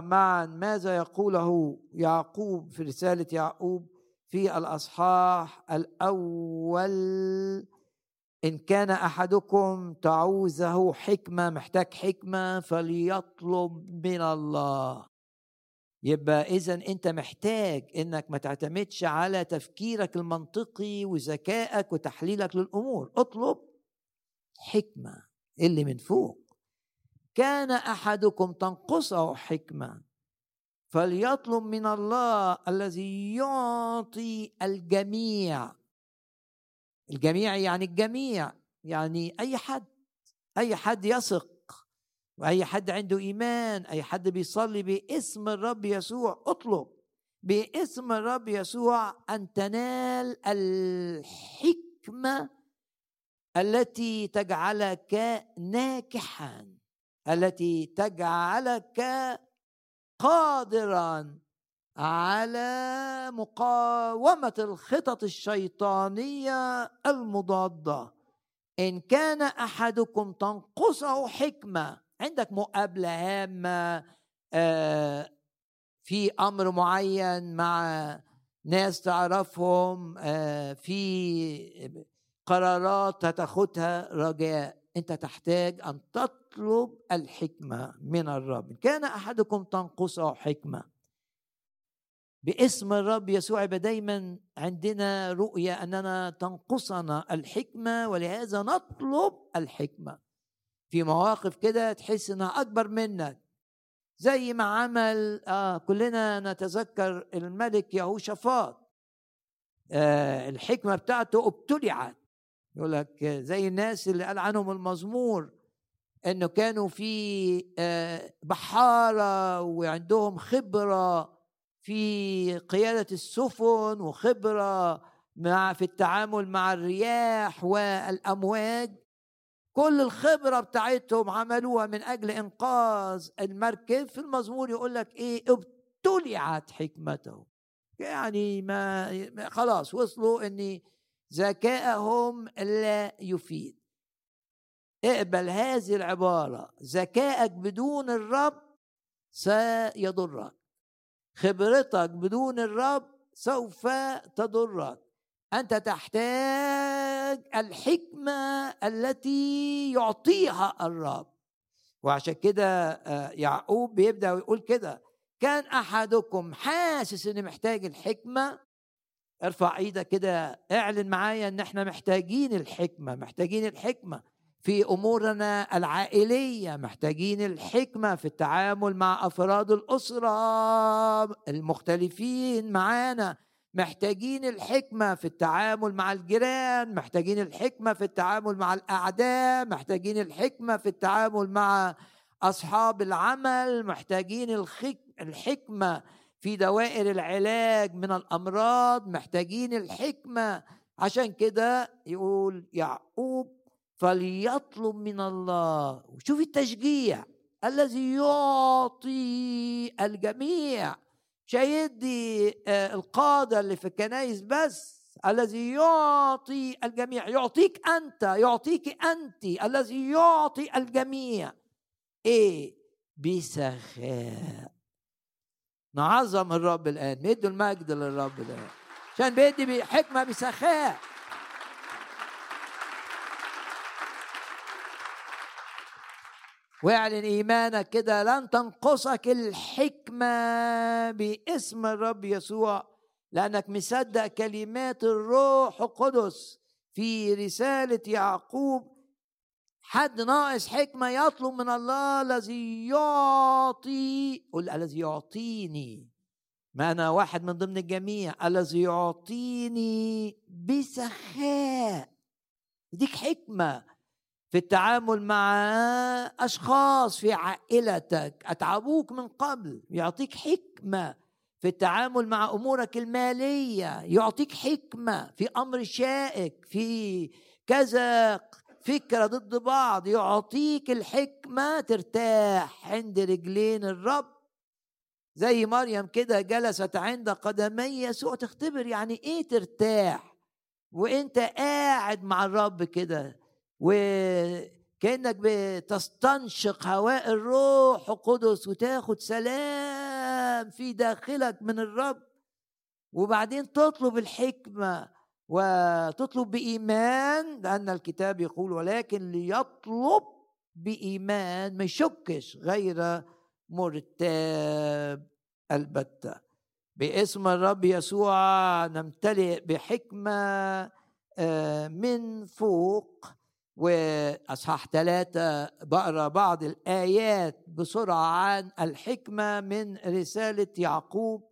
Speaker 1: معا ماذا يقوله يعقوب في رسالة يعقوب في الأصحاح الأول. إن كان أحدكم تعوزه حكمة محتاج حكمة فليطلب من الله. يبقى اذا أنت محتاج إنك ما تعتمدش على تفكيرك المنطقي وذكائك وتحليلك للأمور. اطلب حكمة اللي من فوق. كان أحدكم تنقصه حكمة فليطلب من الله الذي يعطي الجميع. الجميع يعني الجميع يعني أي حد أي حد يثق واي حد عنده إيمان أي حد بيصلي باسم الرب يسوع اطلب باسم الرب يسوع أن تنال الحكمة التي تجعلك ناجحا التي تجعلك قادرا على مقاومة الخطط الشيطانية المضادة. إن كان أحدكم تنقصه حكمة عندك مقابلة هامة آه، في أمر معين مع ناس تعرفهم آه، في قرارات هتاخدها رجاء أنت تحتاج أن تطلب الحكمة من الرب. كان أحدكم تنقصه حكمة باسم الرب يسوع دايما عندنا رؤية أننا تنقصنا الحكمة ولهذا نطلب الحكمة. في مواقف كده تحس إنها أكبر منك. زي ما عمل آه كلنا نتذكر الملك يهوشافاط. آه الحكمة بتاعته ابتلعت. يقول لك زي الناس اللي قال عنهم المزمور إنه كانوا في آه بحارة وعندهم خبرة في قيادة السفن وخبرة مع في التعامل مع الرياح والأمواج. كل الخبرة بتاعتهم عملوها من أجل إنقاذ المركب. في المزمور يقول لك إيه؟ ابتلعت حكمته يعني ما خلاص وصلوا إن ذكائهم لا يفيد. اقبل هذه العبارة. ذكائك بدون الرب سيضرك. خبرتك بدون الرب سوف تضرك. أنت تحتاج الحكمة التي يعطيها الرب. وعشان كده آه، يعقوب بيبدأ ويقول كده كان أحدكم حاسس انه محتاج الحكمة؟ ارفع إيدك كده اعلن معايا إن إحنا محتاجين الحكمة محتاجين الحكمة في أمورنا العائلية محتاجين الحكمة في التعامل مع أفراد الأسرة المختلفين معانا. محتاجين الحكمة في التعامل مع الجيران محتاجين الحكمة في التعامل مع الأعداء محتاجين الحكمة في التعامل مع أصحاب العمل محتاجين الحكمة في دوائر العلاج من الأمراض محتاجين الحكمة. عشان كده يقول يعقوب فليطلب من الله. وشوف التشجيع الذي يعطي الجميع. مش هيدي آه، القادة اللي في الكنايس بس الذي يعطي الجميع. يعطيك أنت يعطيك أنت الذي يعطي الجميع. إيه؟ بسخاء. نعظم الرب الآن. ندوا المجد للرب الآن. عشان بيدي بحكمه بسخاء. واعلن إيمانك كده لن تنقصك الحكمة باسم الرب يسوع لأنك مصدق كلمات الروح القدس في رسالة يعقوب. حد ناقص حكمة يطلب من الله الذي يعطي. قل الذي يعطيني. ما أنا واحد من ضمن الجميع. الذي يعطيني بسخاء. يديك حكمة. في التعامل مع أشخاص في عائلتك أتعبوك من قبل يعطيك حكمة. في التعامل مع أمورك المالية يعطيك حكمة. في أمر شائك في كذا فكرة ضد بعض يعطيك الحكمة ترتاح عند رجلين الرب. زي مريم كده جلست عند قدمي يسوع تختبر يعني إيه ترتاح؟ وإنت قاعد مع الرب كده. وكأنك بتستنشق هواء الروح القدس وتاخد سلام في داخلك من الرب. وبعدين تطلب الحكمة وتطلب بإيمان لأن الكتاب يقول ولكن ليطلب بإيمان ما يشكش غير مرتاب البتة. باسم الرب يسوع نمتلئ بحكمة آه، من فوق وأصحاح ثلاثة بقرأ بعض الآيات بسرعة عن الحكمة من رسالة يعقوب.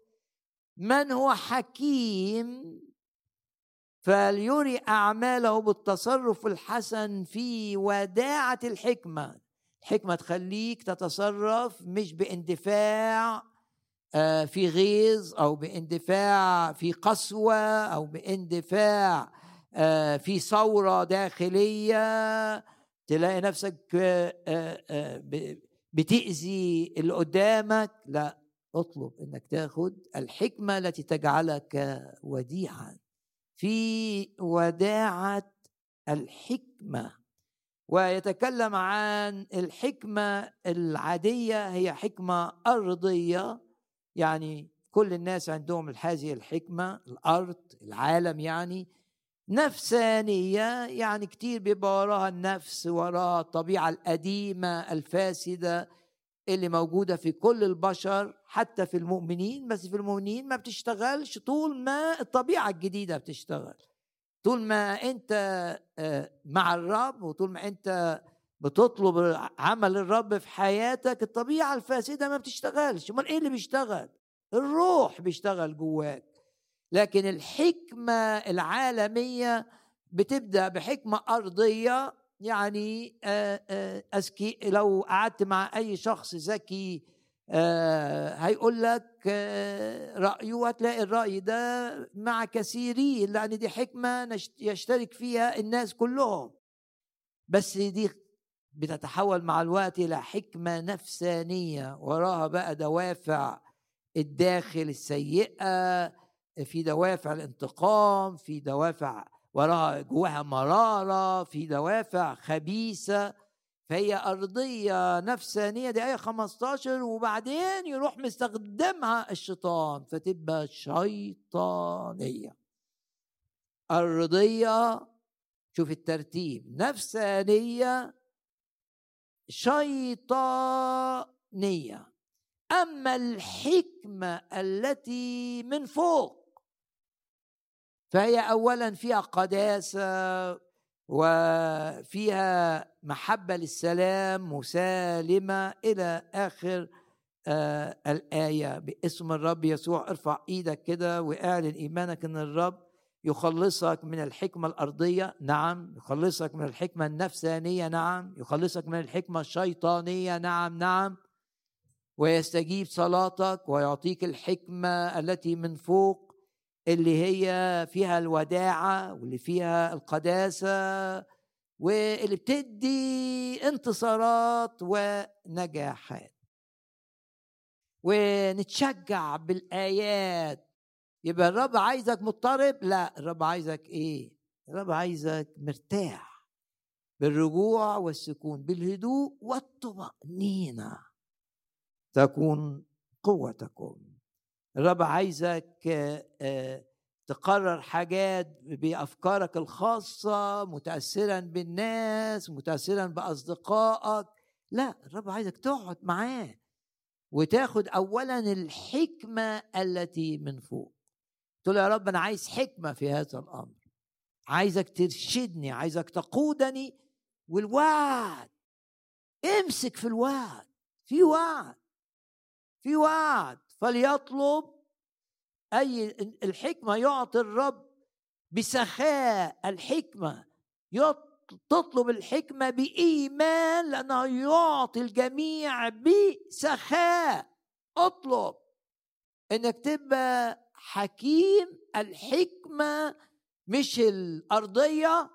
Speaker 1: من هو حكيم فليري أعماله بالتصرف الحسن في وداعة الحكمة. الحكمة تخليك تتصرف مش باندفاع آه، في غيظ أو باندفاع في قسوة أو باندفاع في ثورة داخلية تلاقي نفسك آه، بتأذي اللي قدامك. لا اطلب إنك تاخد الحكمة التي تجعلك وديعا. في وداعة الحكمة ويتكلم عن الحكمة العادية هي حكمة أرضية. يعني كل الناس عندهم هذه الحكمة الأرض العالم يعني. نفسانية يعني كتير بيبقى وراها النفس وراها الطبيعة القديمة الفاسدة اللي موجودة في كل البشر حتى في المؤمنين بس في المؤمنين ما بتشتغلش طول ما الطبيعة الجديدة بتشتغل. طول ما أنت آه، مع الرب وطول ما أنت بتطلب عمل الرب في حياتك الطبيعة الفاسدة ما بتشتغلش. أمال إيه اللي بيشتغل؟ الروح بيشتغل جواك. لكن الحكمة العالمية بتبدأ بحكمة أرضية يعني أسكي لو قعدت مع أي شخص ذكي هيقول لك رأيه وهتلاقي الرأي ده مع كثيرين لأن دي حكمة يشترك فيها الناس كلهم. بس دي بتتحول مع الوقت إلى حكمة نفسانية وراها بقى دوافع الداخل السيئة في دوافع الانتقام في دوافع وراها جواها مرارة في دوافع خبيثة فهي أرضية نفسانية دي آية 15 وبعدين يروح مستخدمها الشيطان فتبقى شيطانية. أرضية شوف الترتيب نفسانية شيطانية. أما الحكمة التي من فوق فهي أولا فيها قداسة وفيها محبة للسلام مسالمة إلى آخر آه الآية باسم الرب يسوع. ارفع إيدك كده واعلن إيمانك إن الرب يخلصك من الحكمة الأرضية. نعم يخلصك من الحكمة النفسانية. نعم يخلصك من الحكمة الشيطانية. نعم نعم. ويستجيب صلاتك ويعطيك الحكمة التي من فوق. اللي هي فيها الوداعة واللي فيها القداسة واللي بتدي انتصارات ونجاحات. ونتشجع بالآيات. يبقى الرب عايزك مضطرب؟ لا الرب عايزك إيه؟ الرب عايزك مرتاح بالرجوع والسكون بالهدوء والطمأنينة. تكون قوتكم الرب عايزك تقرر حاجات بأفكارك الخاصة متاثرا بالناس متاثرا بأصدقائك. لا الرب عايزك تقعد معاه وتاخد اولا الحكمة التي من فوق. تقول يا رب أنا عايز حكمة في هذا الأمر. عايزك ترشدني عايزك تقودني والوعد. امسك في الوعد. في وعد. في وعد. فليطلب أي الحكمة يعطي الرب بسخاء الحكمة. تطلب الحكمة بإيمان لأنه يعطي الجميع بسخاء. اطلب إنك تبقى حكيم. الحكمة مش الأرضية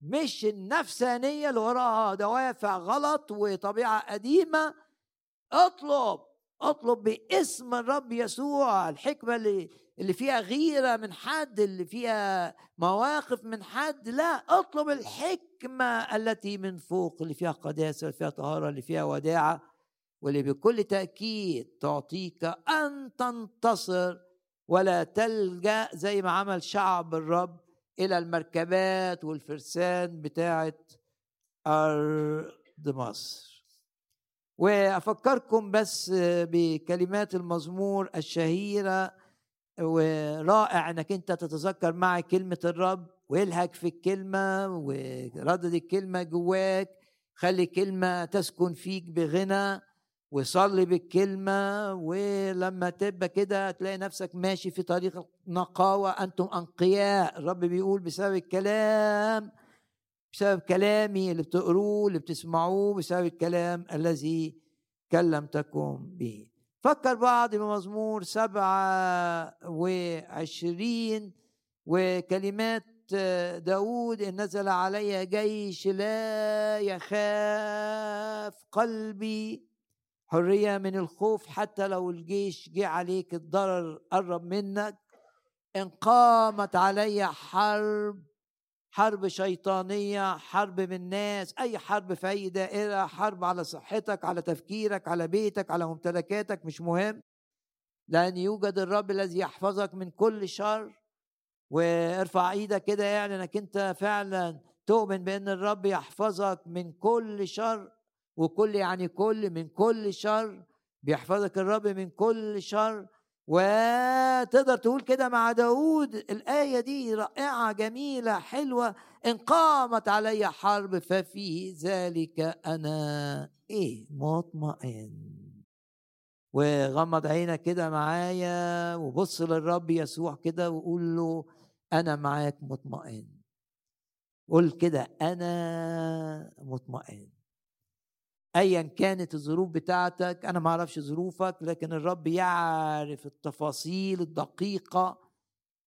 Speaker 1: مش النفسانية اللي وراها دوافع غلط وطبيعة قديمة. اطلب أطلب باسم الرب يسوع الحكمة اللي اللي فيها غيرة من حد اللي فيها مواقف من حد لا أطلب الحكمة التي من فوق اللي فيها قداسة اللي فيها طهارة اللي فيها وداعة واللي بكل تأكيد تعطيك أن تنتصر ولا تلجأ زي ما عمل شعب الرب إلى المركبات والفرسان بتاعة أرض مصر. وأفكركم بس بكلمات المزمور الشهيرة ورائع إنك أنت تتذكر معي كلمة الرب والهك في الكلمة وردد الكلمة جواك خلي كلمة تسكن فيك بغنى وصلي بالكلمة ولما تبقى كده تلاقي نفسك ماشي في طريق نقاوة أنتم أنقياء الرب بيقول بسبب الكلام بسبب كلامي اللي بتقروه اللي بتسمعوه بسبب الكلام الذي كلمتكم به. فكر بعض بمزمور سبعة وعشرين وكلمات داود إن نزل علي جيش لا يخاف قلبي. حرية من الخوف حتى لو الجيش جه عليك الضرر قرب منك. إن قامت علي حرب حرب شيطانية حرب من ناس أي حرب في اي دائره حرب على صحتك على تفكيرك على بيتك على ممتلكاتك مش مهم. لأن يوجد الرب الذي يحفظك من كل شر. وارفع إيدك كده يعني إنك أنت فعلا تؤمن بأن الرب يحفظك من كل شر. وكل يعني كل من كل شر. بيحفظك الرب من كل شر. وتقدر تقول كده مع داود الآية دي رائعة جميلة حلوة إن قامت علي حرب ففي ذلك أنا. إيه؟ مطمئن. وغمض عينك كده معايا وبص للرب يسوع كده وقول له أنا معاك مطمئن. قول كده أنا مطمئن. ايا كانت الظروف بتاعتك أنا ما أعرفش ظروفك لكن الرب يعرف التفاصيل الدقيقة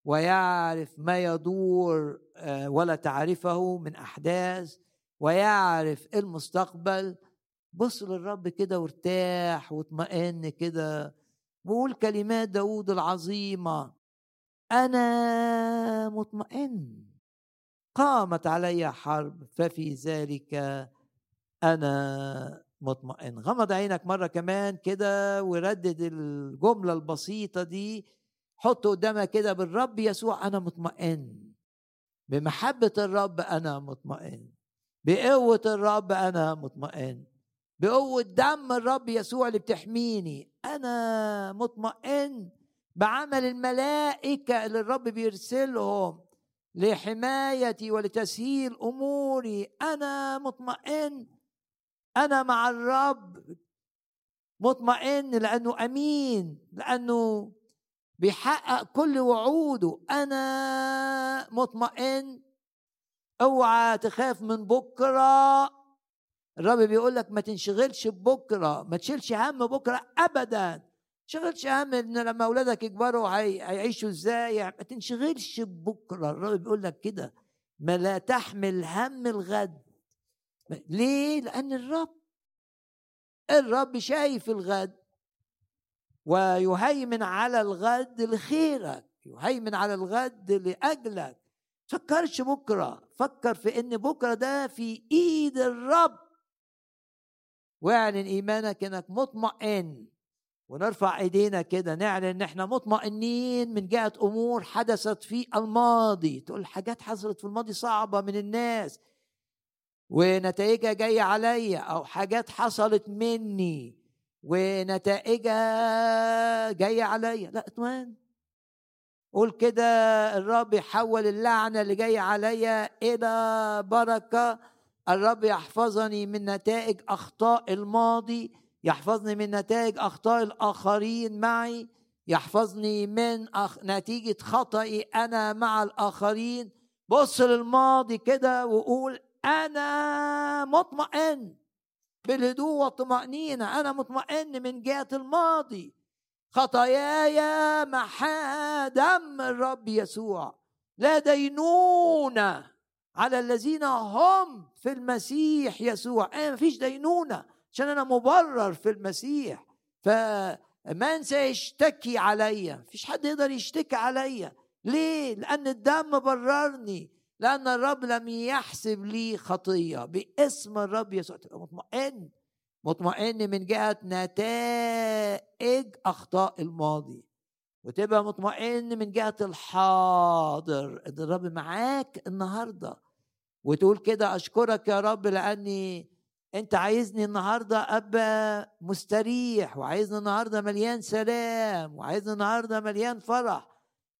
Speaker 1: ويعرف ما يدور آه، ولا تعرفه من أحداث ويعرف المستقبل. بص للرب كده وارتاح واطمئن كده وقول كلمات داود العظيمة أنا مطمئن قامت علي حرب ففي ذلك أنا مطمئن. غمض عينك مرة كمان كده وردد الجملة البسيطة دي حط قدامك كده بالرب يسوع أنا مطمئن. بمحبة الرب أنا مطمئن. بقوة الرب أنا مطمئن. بقوة دم الرب يسوع اللي بتحميني أنا مطمئن بعمل الملائكة اللي الرب بيرسلهم لحمايتي ولتسهيل أموري. أنا مطمئن أنا مع الرب مطمئن لأنه أمين لأنه بيحقق كل وعوده. أنا مطمئن. أوعى تخاف من بكرة. الرب بيقول لك ما تنشغلش ببكرة ما تشيلش هم بكرة ابدا. تشغلش هم إن لما أولادك يكبروا هيعيشوا إزاي؟ ما تنشغلش ببكره الرب بيقول لك كده. ما لا تحمل هم الغد. ليه؟ لأن الرب الرب شايف الغد ويهيمن على الغد لخيرك يهيمن على الغد لأجلك. فكرش بكرة فكر في إن بكرة ده في إيد الرب. واعلن إيمانك إنك مطمئن ونرفع إيدينا كده نعلن إن إحنا مطمئنين من جهة أمور حدثت في الماضي. تقول حاجات حصلت في الماضي صعبة من الناس. ونتائجها جاية عليا أو حاجات حصلت مني ونتائجها جاية عليا. لا اطمئن قول كده الرب يحول اللعنة اللي جاية عليا إلى بركة. الرب يحفظني من نتائج أخطاء الماضي يحفظني من نتائج أخطاء الآخرين معي يحفظني من أخ... نتيجة خطئي أنا مع الآخرين. بص للماضي كده وقول أنا مطمئن بالهدوء والطمأنينة أنا مطمئن من جهة الماضي. خطاياي محا دم الرب يسوع. لا دينونة على الذين هم في المسيح يسوع. أنا مفيش دينونة عشان أنا مبرر في المسيح. فمن سيشتكي عليا مفيش حد يقدر يشتكي عليا ليه؟ لأن الدم بررني. لأن الرب لم يحسب لي خطية. باسم الرب يسوع. تبقى مطمئن. مطمئن من جهة نتائج أخطاء الماضي. وتبقى مطمئن من جهة الحاضر. إن الرب معاك النهاردة. وتقول كده أشكرك يا رب لأني أنت عايزني النهاردة أبقى مستريح وعايزني النهاردة مليان سلام وعايزني النهاردة مليان فرح.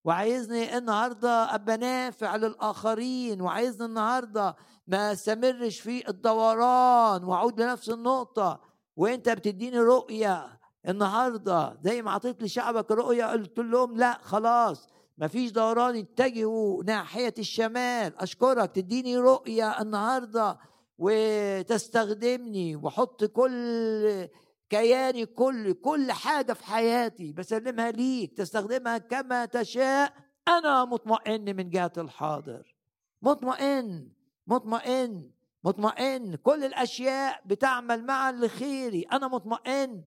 Speaker 1: وعايزني النهارده أبقى نافع للآخرين وعايزني النهارده ما استمرش في الدوران وأعود لنفس النقطة. وأنت بتديني رؤية النهارده زي ما أعطيت لشعبك رؤية قلت لهم لا خلاص ما فيش دوران اتجهوا ناحية الشمال. أشكرك تديني رؤية النهارده وتستخدمني وحط كل كياني كل كل حاجة في حياتي بسلمها ليك تستخدمها كما تشاء أنا مطمئن من جهة الحاضر. مطمئن مطمئن مطمئن. كل الأشياء بتعمل معا لخيري أنا مطمئن.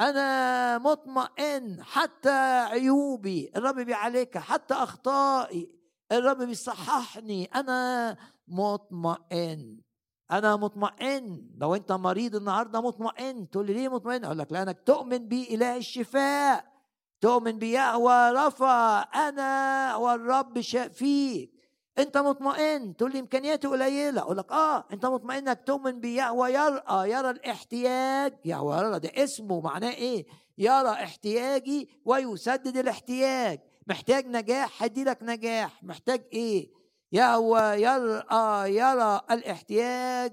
Speaker 1: أنا مطمئن حتى عيوبي الرب بيعالجها حتى أخطائي الرب بيصححني. أنا مطمئن. أنا مطمئن. لو أنت مريض النهارده مطمئن. تقول لي ليه مطمئن؟ أقول لك لأنك تؤمن بإله الشفاء. تؤمن بيهوى رفع. أنا والرب شافيك أنت مطمئن. تقول لي إمكانياتي قليلة. أقول لك آه أنت مطمئن إنك تؤمن بيهوى يرى يرى الاحتياج. يهوى يرى ده اسمه معناه إيه؟ يرى احتياجي ويسدد الاحتياج. محتاج نجاح هدي لك نجاح. محتاج إيه؟ يهوى يرى يرى الاحتياج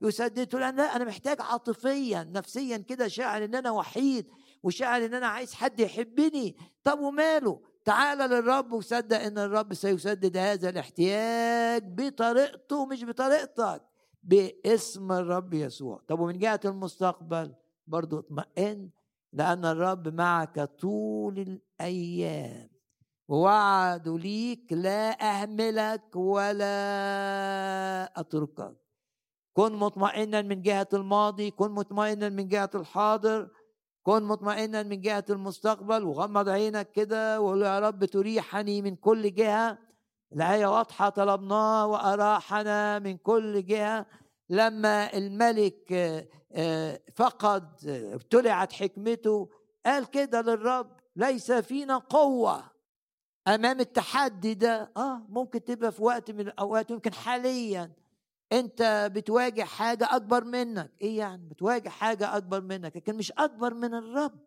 Speaker 1: ويسدده لأن أنا محتاج عاطفيا نفسيا كده شاعر إن أنا وحيد وشاعر إن أنا عايز حد يحبني. طب وماله؟ تعال للرب وصدق إن الرب سيسدد هذا الاحتياج بطريقته مش بطريقتك باسم الرب يسوع. طب ومن جهة المستقبل برضو اطمئن لأن الرب معك طول الأيام. ووعدوا ليك لا أهملك ولا أتركك. كن مطمئنا من جهة الماضي كن مطمئنا من جهة الحاضر كن مطمئنا من جهة المستقبل وغمض عينك كده وقول يا رب تريحني من كل جهة. الآية واضحة طلبناه وأراحنا من كل جهة. لما الملك آه، فقد ابتلعت حكمته قال كده للرب ليس فينا قوة. أمام التحدي ده آه ممكن تبقى في وقت من الأوقات يمكن حاليا أنت بتواجه حاجة أكبر منك. إيه يعني؟ بتواجه حاجة أكبر منك لكن مش أكبر من الرب.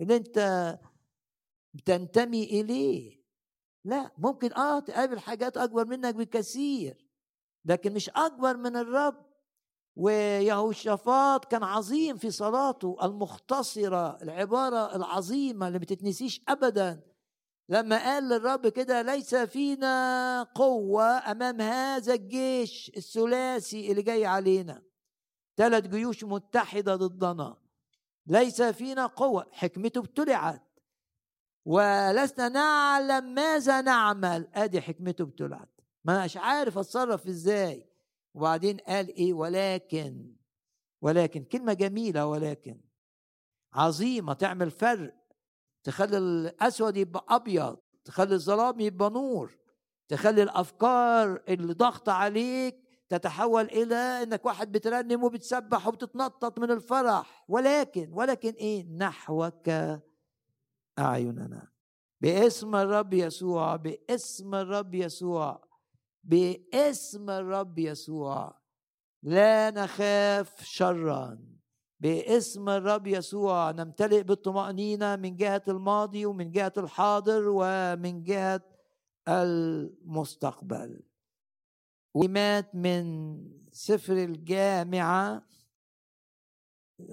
Speaker 1: اللي أنت بتنتمي إليه. لا ممكن آه تقابل حاجات أكبر منك بكثير لكن مش أكبر من الرب. ويهوشافاط كان عظيم في صلاته المختصرة العبارة العظيمة اللي ما بتتنسيش ابدا. لما قال للرب كده ليس فينا قوة أمام هذا الجيش الثلاثي اللي جاي علينا. ثلاث جيوش متحدة ضدنا. ليس فينا قوة. حكمته ابتلعت ولسنا نعلم ماذا نعمل. أدي حكمته ابتلعت ما مش عارف أتصرف إزاي. وبعدين قال إيه؟ ولكن. ولكن كلمة جميلة. ولكن. عظيمة. تعمل فرق. تخلي الأسود يبقى أبيض تخلي الظلام يبقى نور تخلي الأفكار اللي ضغط عليك تتحول إلى إنك واحد بترنم وبتسبح وبتتنطط من الفرح. ولكن ولكن إيه؟ نحوك أعيننا. باسم الرب يسوع باسم الرب يسوع باسم الرب يسوع. لا نخاف شرا. باسم الرب يسوع. نمتلئ بالطمأنينة من جهة الماضي ومن جهة الحاضر ومن جهة المستقبل. ومات من سفر الجامعة.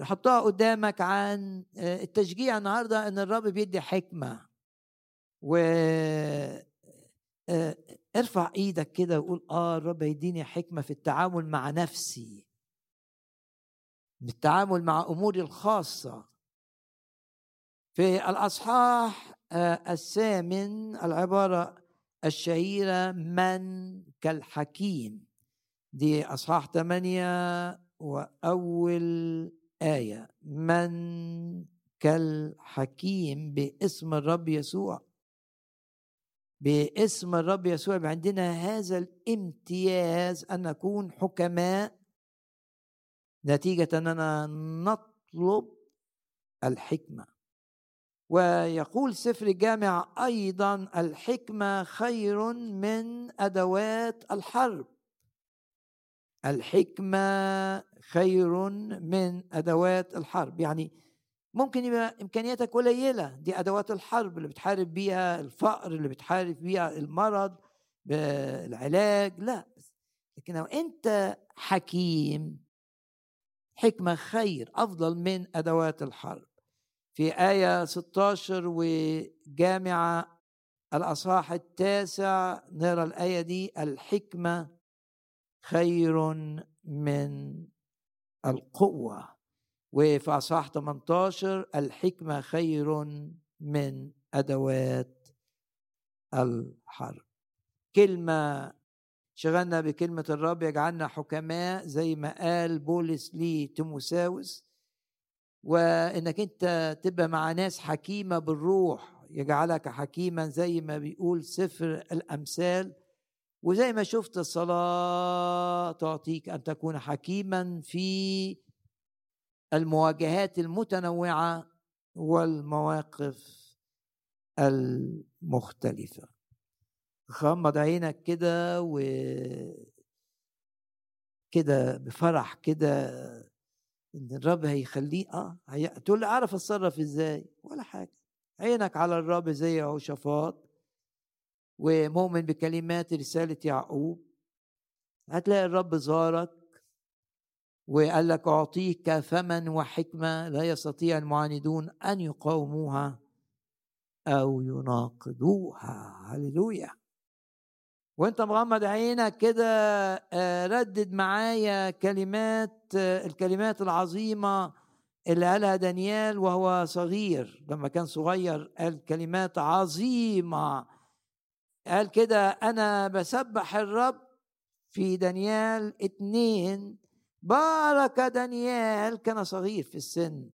Speaker 1: حطها قدامك عن آه، التشجيع النهاردة إن الرب بيدي حكمة. و آه، ارفع إيدك كده وقول آه الرب يديني حكمة في التعامل مع نفسي. بالتعامل مع أموري الخاصة. في الأصحاح آه، الثامن العبارة الشهيرة من كالحكيم. دي أصحاح ثمانية وأول آية. من كالحكيم باسم الرب يسوع. باسم الرب يسوع. عندنا هذا الامتياز أن نكون حكماء نتيجة أننا نطلب الحكمة. ويقول سفر الجامع أيضا الحكمة خير من أدوات الحرب. الحكمة خير من أدوات الحرب. يعني ممكن يبقى إمكانياتك قليلة. دي أدوات الحرب اللي بتحارب بيها الفقر اللي بتحارب بيها المرض العلاج. لا. لكن لو أنت حكيم حكمة خير أفضل من أدوات الحرب. في آية 16 وجامعة الأصحاح التاسع نرى الآية دي الحكمة خير من القوة. وفي أصحاح 18 الحكمة خير من أدوات الحرب. كلمة شغلنا بكلمة الرب يجعلنا حكماء زي ما قال بولس لي تيموساوس وإنك أنت تبقى مع ناس حكيمة بالروح يجعلك حكيما زي ما بيقول سفر الأمثال. وزي ما شفت الصلاة تعطيك أن تكون حكيما في المواجهات المتنوعة والمواقف المختلفة. غمض عينك كده و كده بفرح كده إن الرب هيخليه آه هي... تقول لي أعرف أتصرف إزاي؟ ولا حاجة. عينك على الرب زي يهوشافاط ومؤمن بكلمات رسالة يعقوب. هتلاقي الرب زارك وقال لك أعطيك فما وحكمة لا يستطيع المعاندون أن يقاوموها أو يناقضوها. هللويا! وانت مغمض عينك كده آه، ردد معايا كلمات آه، الكلمات العظيمة اللي قالها دانيال وهو صغير. لما كان صغير قال كلمات عظيمة. قال كده أنا بسبح الرب في دانيال اتنين. بارك دانيال. كان صغير في السن.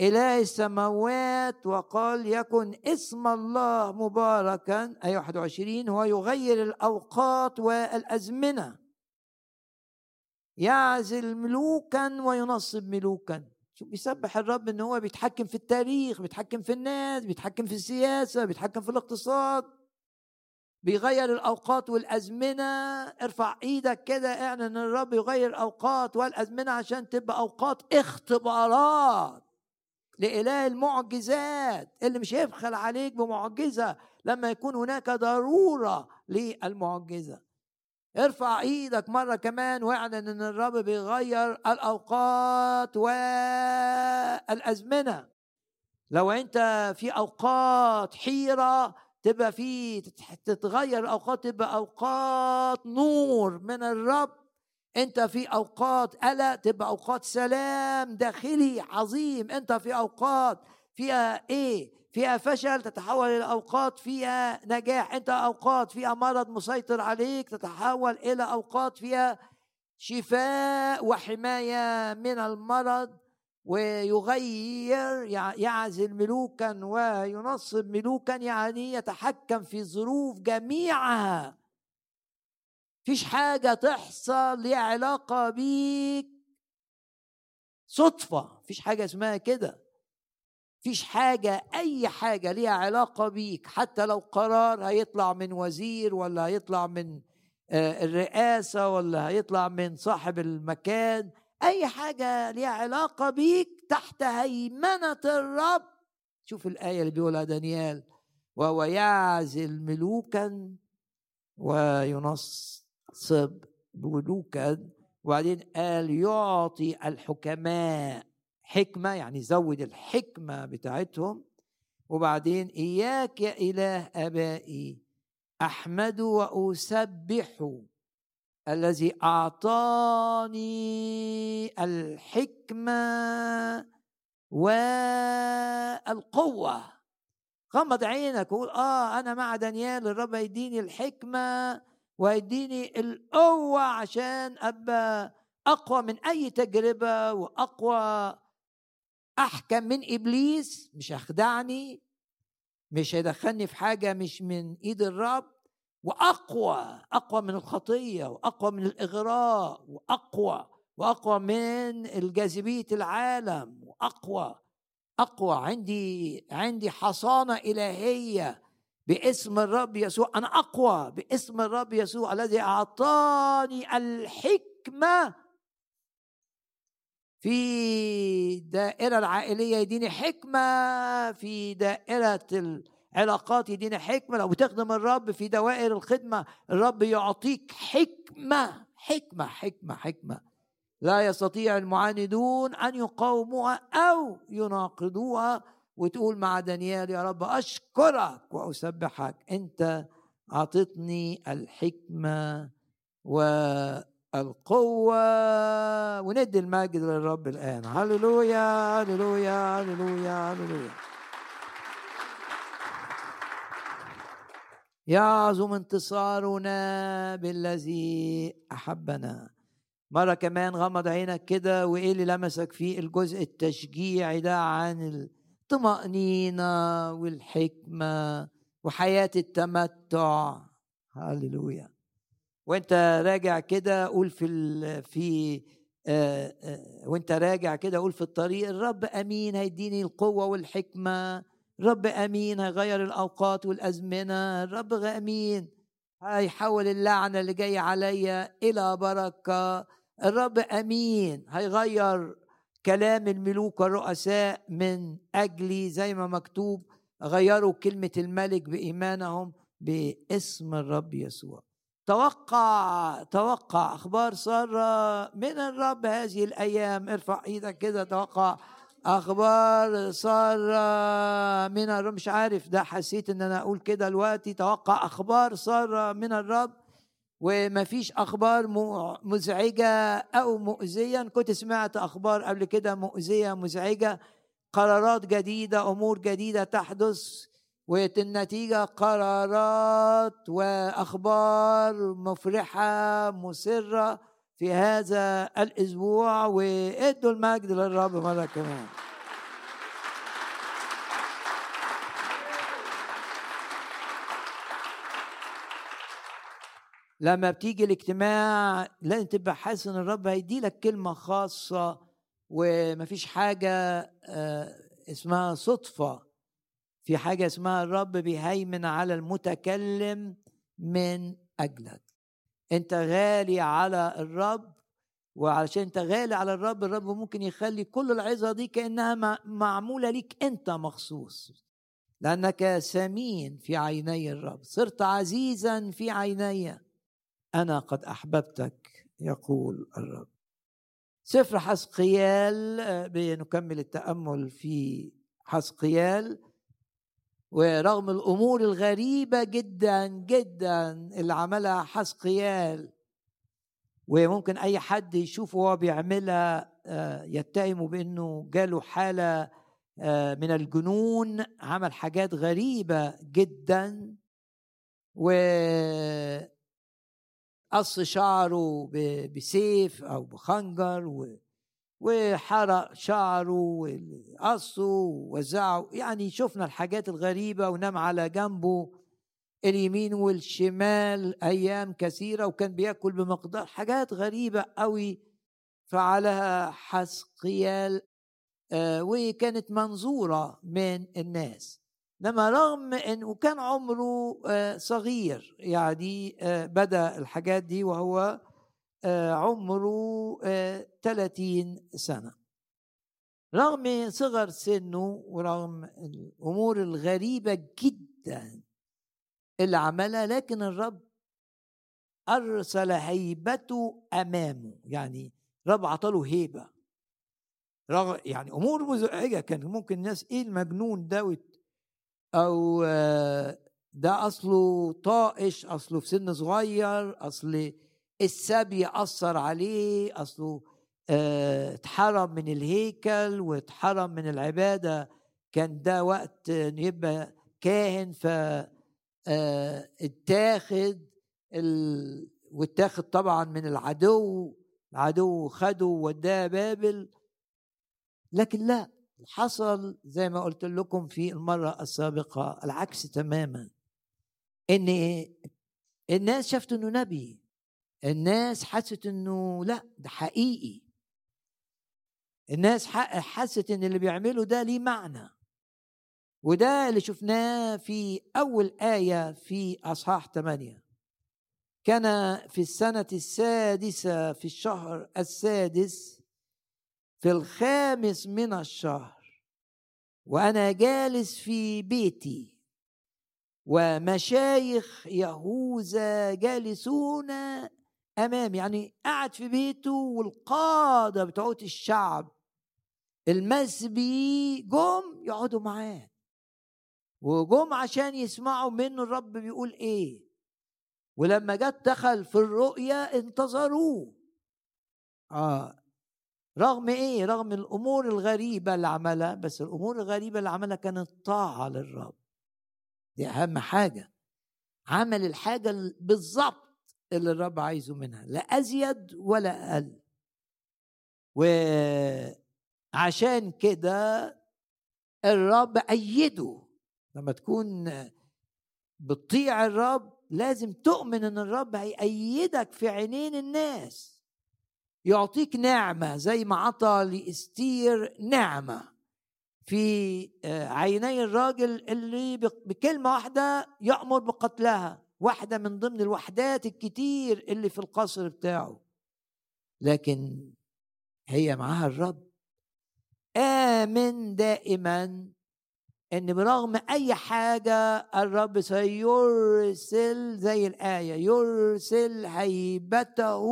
Speaker 1: إله السماوات وقال يكن اسم الله مباركا أي 21 هو يغير الأوقات والأزمنة. يعزل ملوكا وينصب ملوكا. شوف بيسبح الرب ان هو بيتحكم في التاريخ بيتحكم في الناس بيتحكم في السياسة بيتحكم في الاقتصاد. بيغير الأوقات والأزمنة. ارفع إيدك كده اعلن إن الرب يغير الأوقات والأزمنة عشان تبقى أوقات اختبارات. لإله المعجزات اللي مش هيبخل عليك بمعجزة لما يكون هناك ضرورة للمعجزة. ارفع إيدك مرة كمان واعلن إن الرب بيغير الأوقات والأزمنة. لو أنت في أوقات حيرة تبقى في تتغير الأوقات تبقى أوقات نور من الرب. أنت في أوقات قلق تبقى أوقات سلام داخلي عظيم. أنت في أوقات فيها إيه؟ فيها فشل تتحول إلى أوقات فيها نجاح. أنت أوقات فيها مرض مسيطر عليك تتحول إلى أوقات فيها شفاء وحماية من المرض ويغير يعزل ملوكا وينصب ملوكا يعني يتحكم في الظروف جميعها. فيش حاجة تحصل ليها علاقة بيك. صدفة فيش حاجة اسمها كده. فيش حاجة أي حاجة ليها علاقة بيك حتى لو قرار هيطلع من وزير ولا هيطلع من آه، الرئاسة ولا هيطلع من صاحب المكان أي حاجة ليها علاقة بيك تحت هيمنة الرب. شوف الآية اللي بيقولها دانيال. وهو يعزل ملوكا وينص ينصب ملوكا وبعدين قال يعطي الحكماء حكمة يعني زود الحكمة بتاعتهم. وبعدين إياك يا إله آبائي أحمد وأسبح الذي أعطاني الحكمة والقوة. غمض عينك وقول آه أنا مع دانيال الرب هيديني الحكمة. وهيديني القوة عشان أبقى أقوى من أي تجربة وأقوى أحكم من إبليس. مش هيخدعني مش هيدخلني في حاجة مش من إيد الرب. وأقوى أقوى من الخطية وأقوى من الإغراء وأقوى وأقوى من الجاذبية العالم وأقوى أقوى. عندي عندي حصانة إلهية باسم الرب يسوع أنا أقوى باسم الرب يسوع الذي أعطاني الحكمة في دائرة العائلية يديني حكمة في دائرة العلاقات يديني حكمة. لو بتخدم الرب في دوائر الخدمة الرب يعطيك حكمة حكمة حكمة حكمة. لا يستطيع المعاندون أن يقاوموها أو يناقضوها وتقول مع دانيال يا رب أشكرك وأسبحك أنت أعطتني الحكمة والقوة وندي المجد للرب الآن. هللويا هللويا هللويا هللويا. يعظم انتصارنا بالذي أحبنا. مرة كمان غمض عينك كده وإيه اللي لمسك فيه الجزء التشجيعي ده عن الطمأنينة والحكمة وحياة التمتع. هللويا. وانت راجع كده قول في ال في آه آه وانت راجع كده قول في الطريق الرب أمين هيديني القوة والحكمة الرب أمين هيغير الأوقات والأزمنة الرب أمين هيحول اللعنه اللي جاية عليا إلى بركة الرب أمين هيغير كلام الملوك والرؤساء من اجلي زي ما مكتوب غيروا كلمة الملك بإيمانهم باسم الرب يسوع. توقع توقع أخبار سارة من الرب هذه الأيام. ارفع إيدك كده توقع أخبار سارة من الرب. مش عارف ده حسيت إن أنا أقول كده دلوقتي. توقع أخبار سارة من الرب وما فيش أخبار مزعجة أو مؤذية. كنت سمعت أخبار قبل كده مؤذية مزعجة قرارات جديدة أمور جديدة تحدث والنتيجه قرارات وأخبار مفرحة مسرة في هذا الأسبوع وإدوا المجد للرب مرة كمان. لما بتيجي الاجتماع لازم تبقى حاسس إن الرب هيدي لك كلمة خاصة ومفيش حاجة آه، اسمها صدفة. في حاجة اسمها الرب بيهيمن على المتكلم من أجلك. أنت غالي على الرب وعشان أنت غالي على الرب الرب ممكن يخلي كل العظة دي كأنها معمولة ليك أنت مخصوص. لأنك ثمين في عيني الرب صرت عزيزا في عيني. أنا قد أحببتك يقول الرب. سفر حسقيال آه، بنكمل التأمل في حسقيال ورغم الأمور الغريبة جدا جدا اللي عملها حسقيال وممكن أي حد يشوفه وهو بيعملها آه، يتهمه بأنه جاله حالة آه، من الجنون عمل حاجات غريبة جدا. و قص شعره بسيف أو بخنجر وحرق شعره وقصه ووزعه. يعني شفنا الحاجات الغريبة ونام على جنبه اليمين والشمال أيام كثيرة وكان بياكل بمقدار حاجات غريبة قوي فعلها حسقيال آه، وكانت منظورة من الناس. إنما رغم إن وكان عمره آه، صغير يعني آه، بدأ الحاجات دي وهو آه، عمره 30 سنة. رغم صغر سنه ورغم الأمور الغريبة جدا اللي عملها لكن الرب أرسل هيبته أمامه يعني رب عطاله هيبة. رغم يعني أمور مزعجة كان ممكن الناس إيه المجنون ده أو ده أصله طائش أصله في سن صغير أصل السبي اثر عليه أصله آه، اتحرم من الهيكل واتحرم من العبادة. كان ده وقت يبقى كاهن ف آه، اتاخد ال... واتاخد طبعا من العدو العدو خده ووداه بابل. لكن لا حصل زي ما قلت لكم في المرة السابقة العكس تماما. إن الناس شافت إنه نبي. الناس حست إنه لا ده حقيقي. الناس حست إن اللي بيعمله ده ليه معنى. وده اللي شفناه في أول آية في أصحاح ثمانيه كان في السنة السادسة في الشهر السادس في الخامس من الشهر وأنا جالس في بيتي ومشايخ يهوذا جالسون أمامي يعني قعد في بيته والقادة بتوعت الشعب المسبي جم يقعدوا معاه وجم عشان يسمعوا منه الرب بيقول إيه ولما جت دخل في الرؤية انتظروه. آه. رغم إيه؟ رغم الأمور الغريبة اللي عملها بس الأمور الغريبة اللي عملها كانت طاعة للرب. دي أهم حاجة. عمل الحاجة بالظبط اللي الرب عايزه منها لا أزيد ولا أقل. وعشان كده الرب أيده. لما تكون بتطيع الرب لازم تؤمن إن الرب هيأيدك في عينين الناس. يعطيك نعمة زي ما عطى لإستير نعمة. في آه، عيني الراجل اللي بكلمة واحدة يأمر بقتلها واحدة من ضمن الوحدات الكتير اللي في القصر بتاعه. لكن هي معاها الرب. آمن دائما إن برغم أي حاجة الرب سيرسل زي الآية يرسل هيبته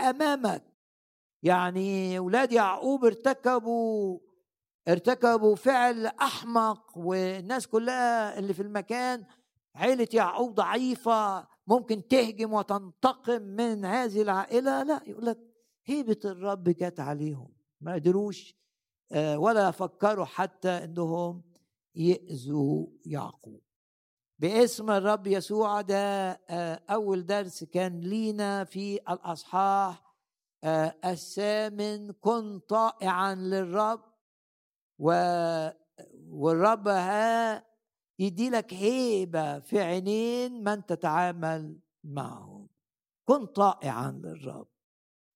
Speaker 1: أمامك. يعني أولاد يعقوب ارتكبوا ارتكبوا فعل أحمق والناس كلها اللي في المكان عيلة يعقوب ضعيفة ممكن تهجم وتنتقم من هذه العائلة؟ لا يقول لك هيبة الرب جت عليهم. ما قدروش آه، ولا فكروا حتى إنهم يأذوا يعقوب. باسم الرب يسوع ده آه، أول درس كان لينا في الأصحاح آه، الثامن كن طائعا للرب والرب ها يدي لك هيبة في عينين من تتعامل معهم. كن طائعا للرب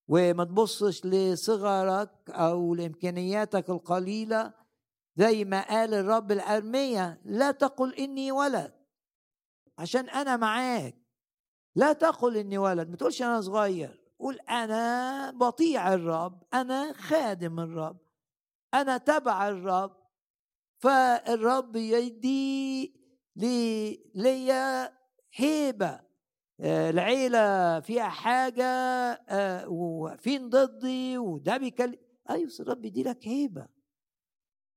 Speaker 1: وما تبصش لصغرك أو لإمكانياتك القليلة زي ما قال الرب الأرمية لا تقل إني ولد عشان أنا معاك. لا تقل إني ولد ما تقولش أنا صغير. قول أنا بطيع الرب أنا خادم الرب أنا تبع الرب. فالرب يدي لي ليا هيبة آه، العيلة فيها حاجة آه، وفين ضدي وده بيكلم. أيوة الرب يدي لك هيبة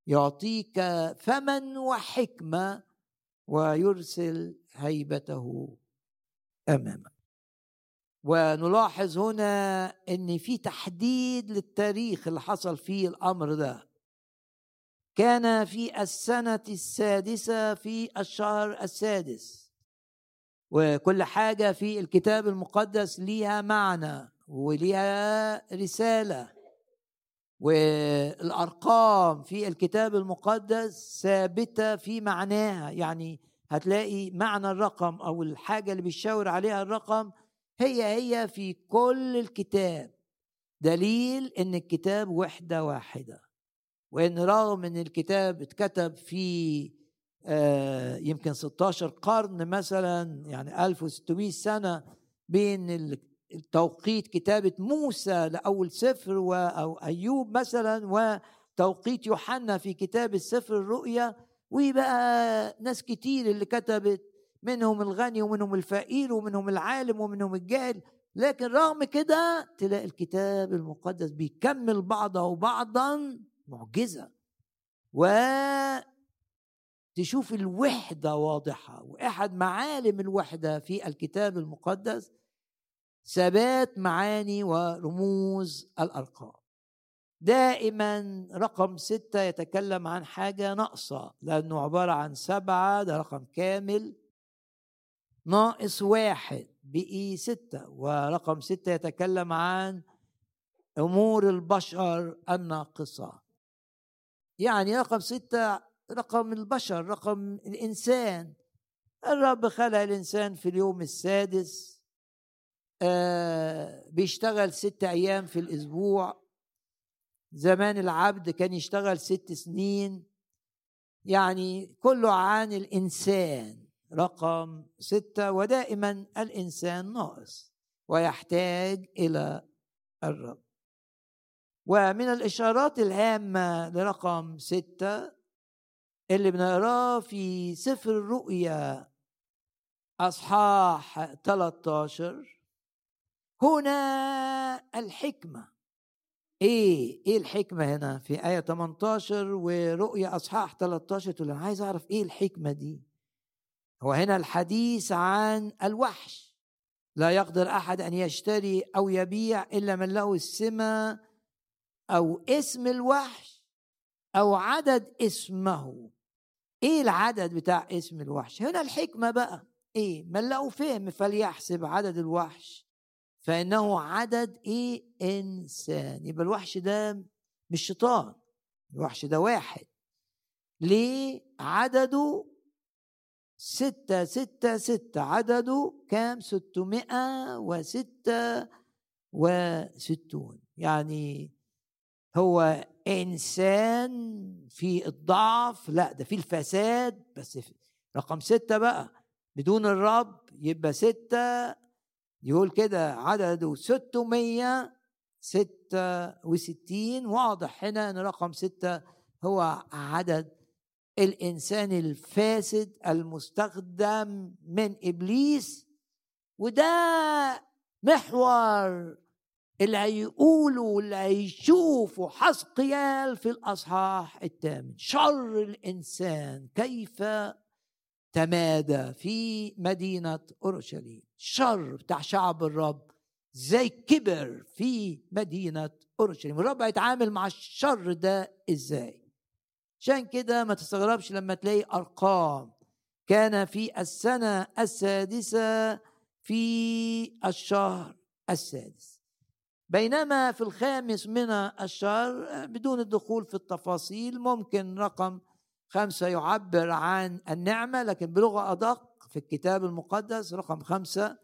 Speaker 1: يعطيك فما وحكمة ويرسل هيبته أمامك. ونلاحظ هنا إن في تحديد للتاريخ اللي حصل فيه الأمر ده. كان في السنة السادسة في الشهر السادس. وكل حاجة في الكتاب المقدس ليها معنى وليها رسالة. والأرقام في الكتاب المقدس ثابتة في معناها. يعني هتلاقي معنى الرقم أو الحاجة اللي بيشاور عليها الرقم هي هي في كل الكتاب. دليل إن الكتاب وحدة واحدة. وإن رغم إن الكتاب اتكتب في آه يمكن 16 قرن مثلا يعني 1600 سنة بين توقيت كتابة موسى لأول سفر أو أيوب مثلا وتوقيت يوحنا في كتاب السفر الرؤيا. وبقى ناس كتير اللي كتبت منهم الغني ومنهم الفقير ومنهم العالم ومنهم الجاهل. لكن رغم كده تلاقي الكتاب المقدس بيكمل بعضه بعضا معجزة. و تشوف الوحدة واضحة وأحد معالم الوحدة في الكتاب المقدس ثبات معاني ورموز الأرقام. دائما رقم ستة يتكلم عن حاجة ناقصة لأنه عبارة عن سبعة ده رقم كامل. ناقص واحد بقي ستة ورقم ستة يتكلم عن أمور البشر الناقصة. يعني رقم ستة رقم البشر رقم الإنسان. الرب خلق الإنسان في اليوم السادس آه بيشتغل ست أيام في الأسبوع. زمان العبد كان يشتغل ست سنين. يعني كله عن الإنسان. رقم ستة ودائما الإنسان ناقص ويحتاج إلى الرب. ومن الإشارات الهامة لرقم ستة اللي بنقراه في سفر الرؤيا أصحاح 13 هنا الحكمة. إيه إيه الحكمة هنا؟ في آية 18 ورؤيا أصحاح 13 تقول أنا عايز أعرف إيه الحكمة دي؟ هو هنا الحديث عن الوحش. لا يقدر أحد أن يشتري أو يبيع إلا من له السمة أو اسم الوحش أو عدد اسمه. إيه العدد بتاع اسم الوحش؟ هنا الحكمة بقى. إيه؟ من له فهم فليحسب عدد الوحش. فإنه عدد إيه؟ إنسان. يبقى الوحش ده مش شيطان الوحش ده واحد. ليه؟ عدده ستة ستة ستة. عدده كام؟ ستمائة وستة وستون. يعني هو إنسان في الضعف لا ده في الفساد بس في رقم ستة بقى. بدون الرب يبقى ستة يقول كده عدده 666 واضح هنا إن رقم ستة هو عدد الإنسان الفاسد المستخدم من إبليس وده محور اللي هيقوله واللي هيشوفه حسقيال في الأصحاح الثامن. شر الإنسان كيف تمادى في مدينة أورشليم. شر بتاع شعب الرب زي كبر في مدينة أورشليم. الرب هيتعامل مع الشر ده إزاي؟ عشان كده ما تستغربش لما تلاقي أرقام. كان في السنة السادسة في الشهر السادس. بينما في الخامس من الشهر بدون الدخول في التفاصيل ممكن رقم خمسة يعبر عن النعمة لكن بلغة أدق في الكتاب المقدس رقم خمسة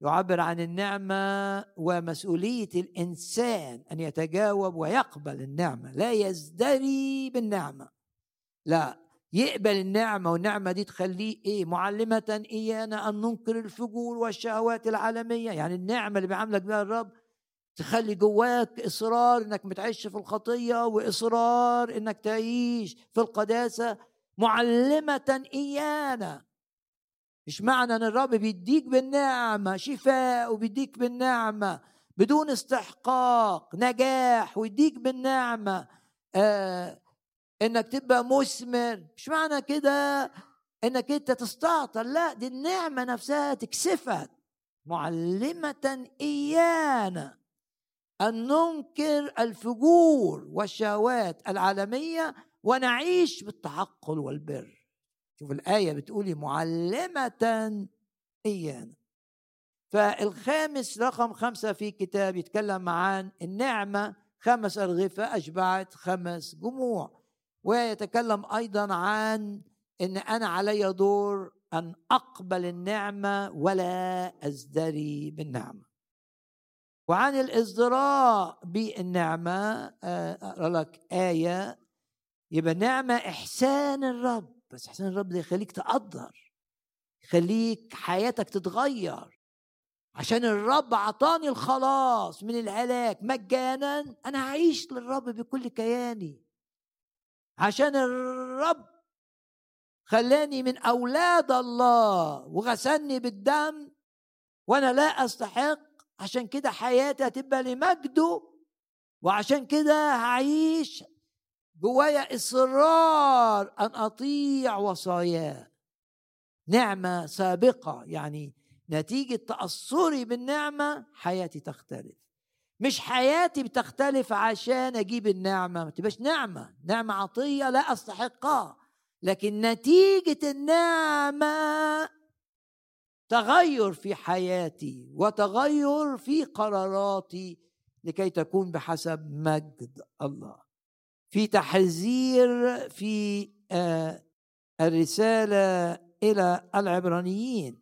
Speaker 1: يعبر عن النعمة ومسؤولية الإنسان أن يتجاوب ويقبل النعمة. لا يزدري بالنعمة. لا يقبل النعمة والنعمة دي تخليه إيه؟ معلمة إيانا أن ننكر الفجور والشهوات العالمية. يعني النعمة اللي بيعاملك بها الرب تخلي جواك إصرار إنك متعيش في الخطية وإصرار إنك تعيش في القداسة معلمة إيانا. مش معنى إن الرب بيديك بالنعمة شفاء وبيديك بالنعمة بدون استحقاق نجاح ويديك بالنعمة آه إنك تبقى مثمر. مش معنى كده إنك أنت تستعطل لا دي النعمة نفسها تكسفك. معلمة إيانا. أن ننكر الفجور والشهوات العالمية ونعيش بالتعقل والبر. شوف الآية بتقولي معلمة إيانا. فالخامس رقم خمسة في كتاب يتكلم عن النعمة خمس أرغفة أشبعت خمس جموع. ويتكلم أيضا عن إن أنا علي دور أن أقبل النعمة ولا أزدري بالنعمة. وعن الازدراء بالنعمة آه، أقرأ لك آية يبقى النعمة إحسان الرب. بس إحسان الرب ده يخليك تقدر يخليك حياتك تتغير. عشان الرب عطاني الخلاص من الهلاك مجانا أنا هعيش للرب بكل كياني. عشان الرب خلاني من أولاد الله وغسلني بالدم وأنا لا أستحق عشان كده حياتي هتبقى لمجده وعشان كده هعيش جوايا إصرار أن أطيع وصاياه. نعمة سابقة يعني نتيجة تأثري بالنعمة حياتي تختلف. مش حياتي بتختلف عشان أجيب النعمة ما تبقاش نعمة. نعمة عطيه لا أستحقها لكن نتيجة النعمة تغير في حياتي وتغير في قراراتي لكي تكون بحسب مجد الله. في تحذير في آه، الرسالة إلى العبرانيين.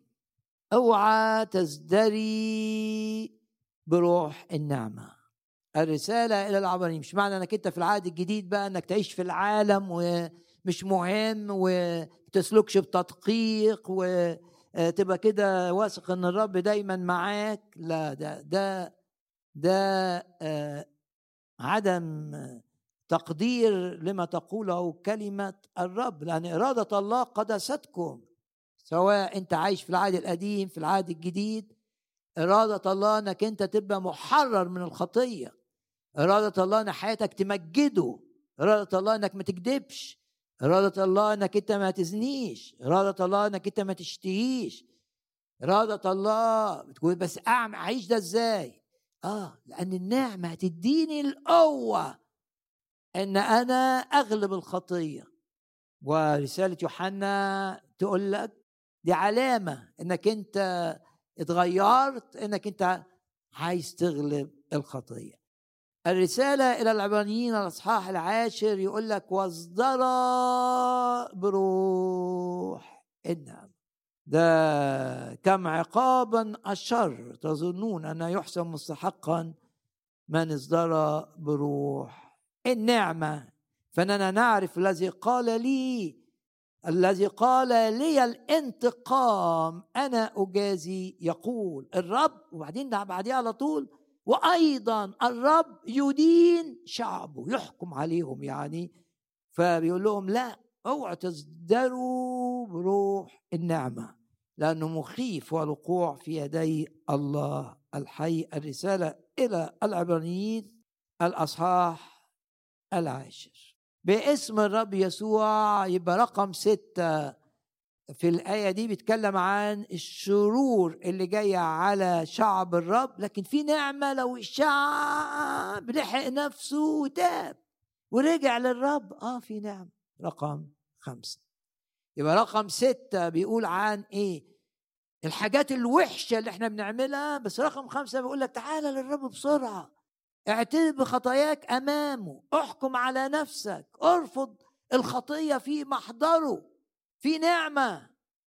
Speaker 1: أوعى تزدري بروح النعمة. الرسالة إلى العبرانيين مش معنى إنك أنت في العهد الجديد بقى إنك تعيش في العالم ومش مهم وتسلكش بتدقيق وتبقى كده واثق إن الرب دايما معاك. لا ده ده ده آه، عدم تقدير لما تقوله كلمة الرب لأن إرادة الله قدستكم سواء أنت عايش في العهد القديم في العهد الجديد. إرادة الله أنك أنت تبقى محرر من الخطية. إرادة الله أن حياتك تمجده. إرادة الله أنك ما تكذبش إرادة الله أنك أنت ما تزنيش. إرادة الله أنك أنت ما تشتهيش. إرادة الله بتقول بس أعمل أعيش ده إزاي؟ آه لأن النعمة هتديني القوة إن أنا أغلب الخطية. ورسالة يوحنا تقول لك دي علامة إنك أنت اتغيرت إنك أنت عايز تغلب الخطية. الرسالة إلى العبرانيين الأصحاح العاشر يقول لك واصدر بروح. النعم ده كم عقابا الشر تظنون أن يحسن مستحقا من اصدر بروح. النعمة؟ فإننا نعرف الذي قال لي الذي قال لي الانتقام أنا أجازي. يقول الرب وبعدين بعديها على طول وأيضا الرب يدين شعبه يحكم عليهم يعني. فبيقول لهم لا اوعوا تصدروا بروح النعمة لأنه مخيف والوقوع في يدي الله الحي الرسالة إلى العبرانيين الأصحاح العاشر. باسم الرب يسوع يبقى رقم ستة. في الآية دي بيتكلم عن الشرور اللي جاية على شعب الرب لكن في نعمة لو الشعب لحق نفسه وتاب ورجع للرب آه في نعمة. رقم خمسة. يبقى رقم ستة بيقول عن إيه؟ الحاجات الوحشة اللي إحنا بنعملها بس رقم خمسة بيقول لك تعالى للرب بسرعة. اعترف بخطاياك أمامه احكم على نفسك ارفض الخطية في محضره. في نعمة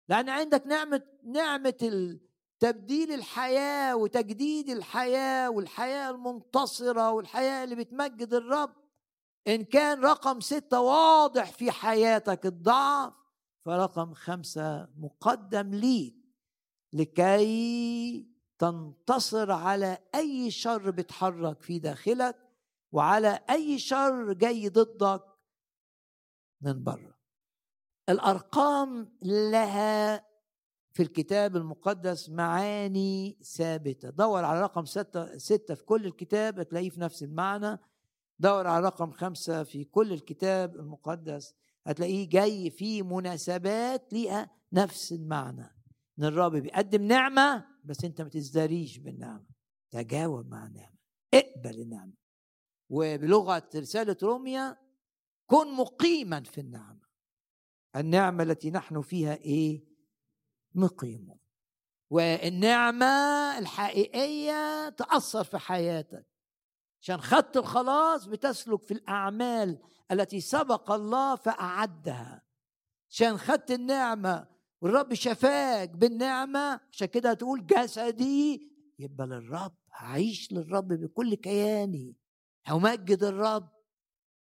Speaker 1: لأن عندك نعمة نعمة تبديل الحياة وتجديد الحياة والحياة المنتصرة والحياة اللي بتمجد الرب. إن كان رقم ستة واضح في حياتك الضعف فرقم خمسة مقدم ليك. لكي تنتصر على أي شر بيتحرك في داخلك وعلى أي شر جاي ضدك من بره. الأرقام لها في الكتاب المقدس معاني ثابتة. دور على رقم ستة, ستة في كل الكتاب هتلاقيه في نفس المعنى. دور على رقم خمسة في كل الكتاب المقدس هتلاقيه جاي في مناسبات ليها نفس المعنى. إن الرب بيقدم نعمة بس أنت ما تزدريش بالنعمة. تجاوب مع النعمة. اقبل النعمة. وبلغة رسالة روميا كن مقيما في النعمة. النعمة التي نحن فيها إيه؟ مقيمون والنعمة الحقيقية تأثر في حياتك. عشان خدت الخلاص بتسلك في الأعمال التي سبق الله فأعدها. عشان خدت النعمة والرب شفاك بالنعمة عشان كده هتقول جسدي يبقى للرب هعيش للرب بكل كياني. همجد الرب.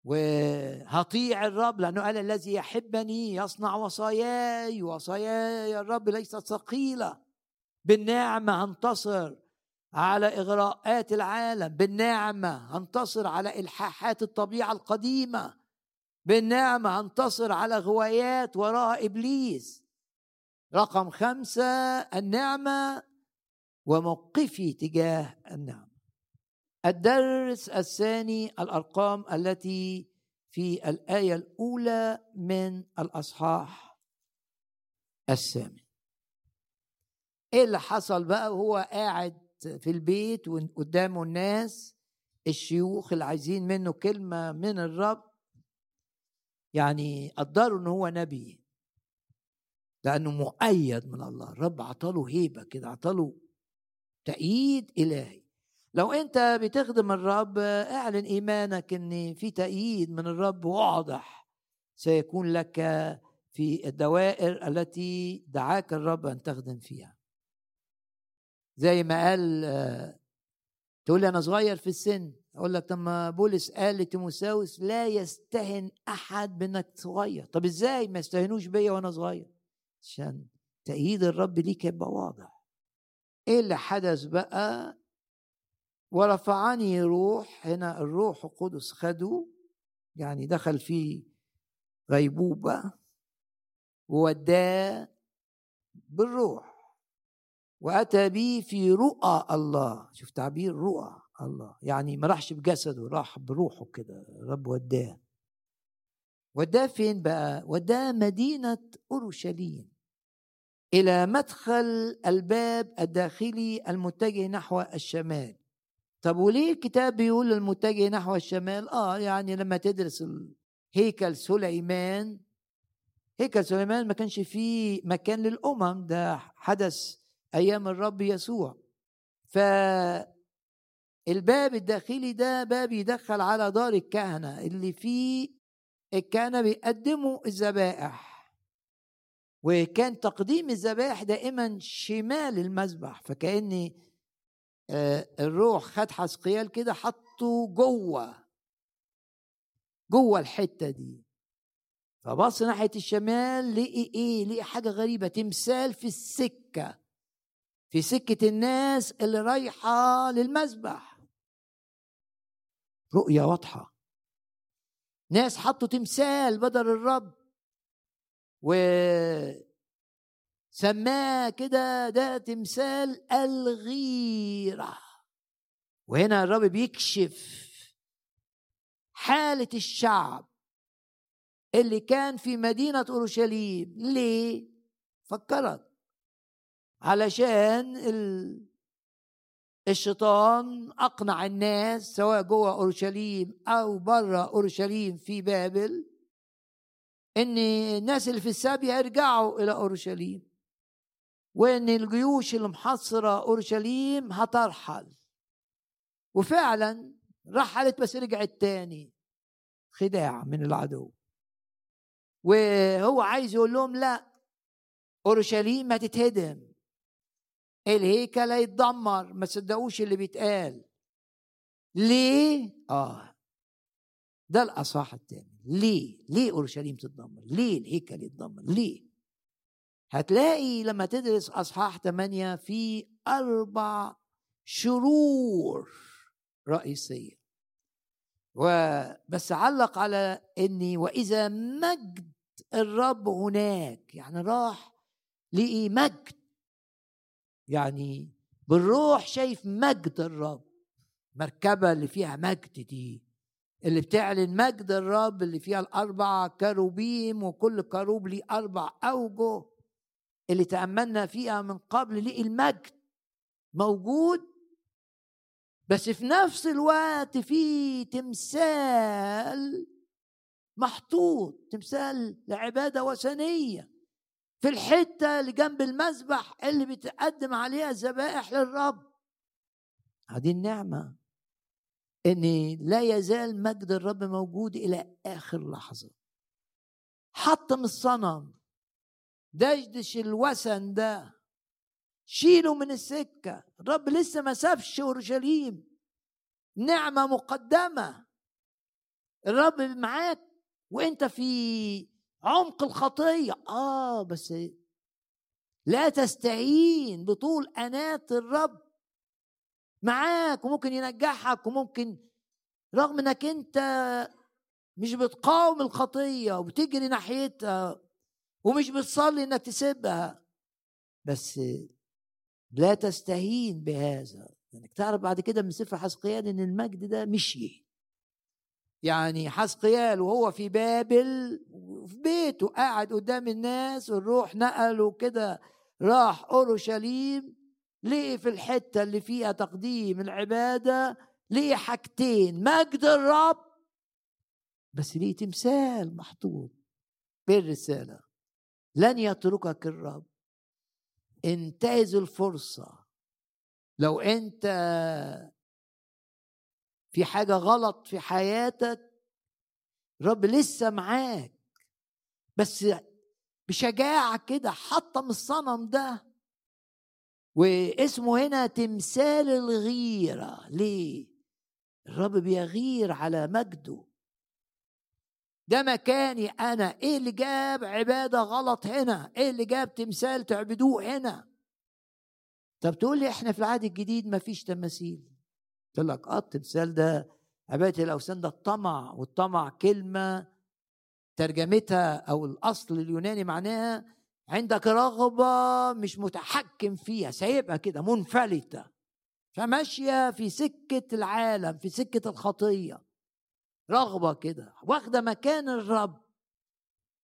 Speaker 1: وهطيع الرب لأنه قال الذي يحبني يصنع وصاياي وصاياي الرب ليست ثقيلة. بالنعمة هنتصر على إغراءات العالم بالنعمة هنتصر على إلحاحات الطبيعة القديمة بالنعمة هنتصر على غوايات وراء إبليس. رقم خمسة النعمة وموقفي تجاه النعمة. الدرس الثاني الأرقام التي في الآية الأولى من الأصحاح الثامن. إيه اللي حصل بقى وهو قاعد في البيت وقدامه الناس الشيوخ اللي عايزين منه كلمة من الرب؟ يعني قدروا إن هو نبي. لأنه مؤيد من الله. الرب عطاله هيبة كده عطاله تأييد إلهي. لو أنت بتخدم الرب أعلن إيمانك أن في تأييد من الرب واضح سيكون لك في الدوائر التي دعاك الرب أن تخدم فيها. زي ما قال تقول لي أنا صغير في السن أقول لك طب ما بولس قال لتيموساوس لا يستهن أحد بأنك صغير. طب إزاي ما يستهنوش بيا وأنا صغير؟ عشان تأييد الرب ليك يبقى واضح. إيه اللي حدث بقى؟ ورفعني روح هنا الروح القدس خده يعني دخل في غيبوبة ووداه بالروح. وأتى بي في رؤى الله. شوف تعبير رؤى الله. يعني ما راحش بجسده راح بروحه كده. رب وداه. وداه فين بقى؟ وداه مدينة أورشليم. إلى مدخل الباب الداخلي المتجه نحو الشمال. طب وليه الكتاب بيقول المتجه نحو الشمال؟ آه يعني لما تدرس هيكل سليمان هيكل سليمان ما كانش فيه مكان للأمم ده حدث أيام الرب يسوع. ف الباب الداخلي ده باب يدخل على دار الكهنة اللي فيه الكهنة بيقدموا الذبائح. وكان تقديم الذبائح دائما شمال المذبح فكأن الروح خد حسقيال كده حطه جوه جوه الحتة دي. فبص ناحية الشمال لقي إيه؟ لقي حاجة غريبة تمثال في السكة. في سكة الناس اللي رايحة للمذبح رؤية واضحة. ناس حطوا تمثال بدل الرب. وسماه كده ده تمثال الغيرة. وهنا الرب بيكشف حالة الشعب اللي كان في مدينة أورشليم. ليه؟ فكرت. علشان الشيطان أقنع الناس سواء جوه أورشليم أو بره أورشليم في بابل إن الناس اللي في السبي يرجعوا إلى أورشليم. وان الجيوش اللي محصره اورشليم هترحل وفعلا رحلت بس رجعت تاني خداع من العدو. وهو عايز يقول لهم لا أورشليم هتتهدم الهيكل هيتدمر ما صدقوش اللي بيتقال. ليه؟ آه. ده الأصح التاني. ليه؟ ليه أورشليم تتدمر؟ ليه الهيكل يتدمر؟ ليه؟ هتلاقي لما تدرس أصحاح ثمانية في أربع شرور رئيسية. وبس علق على إني وإذا مجد الرب هناك يعني راح لقي مجد. يعني بالروح شايف مجد الرب مركبه اللي فيها مجد دي اللي بتعلن مجد الرب اللي فيها الأربع كروبيم وكل كروب ليه أربع أوجه. اللي تأملنا فيها من قبل ليه المجد موجود بس في نفس الوقت في تمثال محطوط تمثال لعبادة وثنية في الحتة اللي جنب المذبح اللي بتقدم عليها الذبائح للرب. هذه النعمة إن لا يزال مجد الرب موجود إلى آخر لحظة. حطم الصنم. دشدش الوثن ده. شيله من السكة. الرب لسه ما سابش اورشليم. نعمة مقدمة. الرب معاك. وانت في عمق الخطية. آه بس لا تستعين بطول أنات الرب. معاك وممكن ينجحك وممكن رغم إنك أنت مش بتقاوم الخطية وبتجري ناحيتها. ومش بتصلي إنك تسيبها. بس لا تستهين بهذا. انك تعرف بعد كده من سفر حسقيال إن المجد ده مشي. يعني حسقيال وهو في بابل في بيته قاعد قدام الناس والروح نقله كده راح أورشليم لقي في الحتة اللي فيها تقديم العبادة لقي حاجتين مجد الرب بس ليه تمثال محطوط بالرسالة. لن يتركك الرب. انتهز الفرصة. لو انت في حاجة غلط في حياتك رب لسه معاك. بس بشجاعة كده حطم الصنم ده. واسمه هنا تمثال الغيرة. ليه؟ الرب بيغير على مجده. ده مكاني أنا. إيه اللي جاب عبادة غلط هنا؟ إيه اللي جاب تمثال تعبدوه هنا؟ طب تقول لي إحنا في العهد الجديد ما فيش تماثيل. قلت لك آه التمثال ده عبادة الأوثان ده الطمع والطمع كلمة ترجمتها أو الأصل اليوناني معناها عندك رغبة مش متحكم فيها. سايبها كده منفلتة. فماشية في سكة العالم في سكة الخطية. رغبة كده واخدة مكان الرب.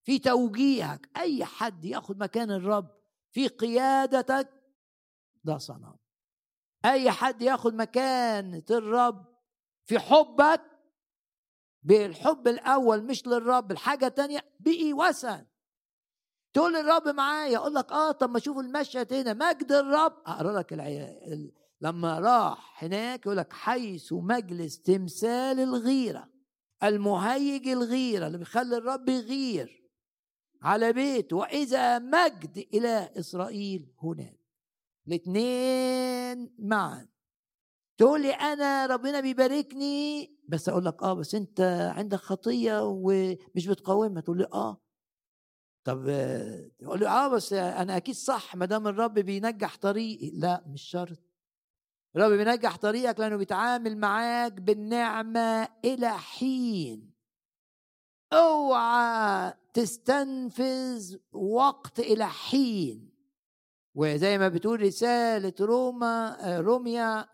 Speaker 1: في توجيهك أي حد ياخد مكان الرب في قيادتك ده صنم. أي حد ياخد مكانة الرب في حبك بالحب الأول مش للرب الحاجة تانية بقي وثن. تقول للرب معايا أقول لك آه طب ما أشوف المشهد هنا. مجد الرب أقرأ لك العيال لما راح هناك يقول لك حيث مجلس تمثال الغيرة. المهيج الغيرة اللي بيخلي الرب يغير على بيته. وإذا مجد اله إسرائيل هناك. الاثنين معا. تقول لي أنا ربنا بيباركني؟ بس أقول لك آه بس أنت عندك خطية ومش بتقاومها. تقول لي آه. طب تقول لي آه بس أنا أكيد صح ما دام الرب بينجح طريقي. لا مش شرط. الرب بينجح طريقك لأنه بيتعامل معاك بالنعمة إلى حين. أوعى تستنفذ وقت إلى حين. وزي ما بتقول رسالة روما روميا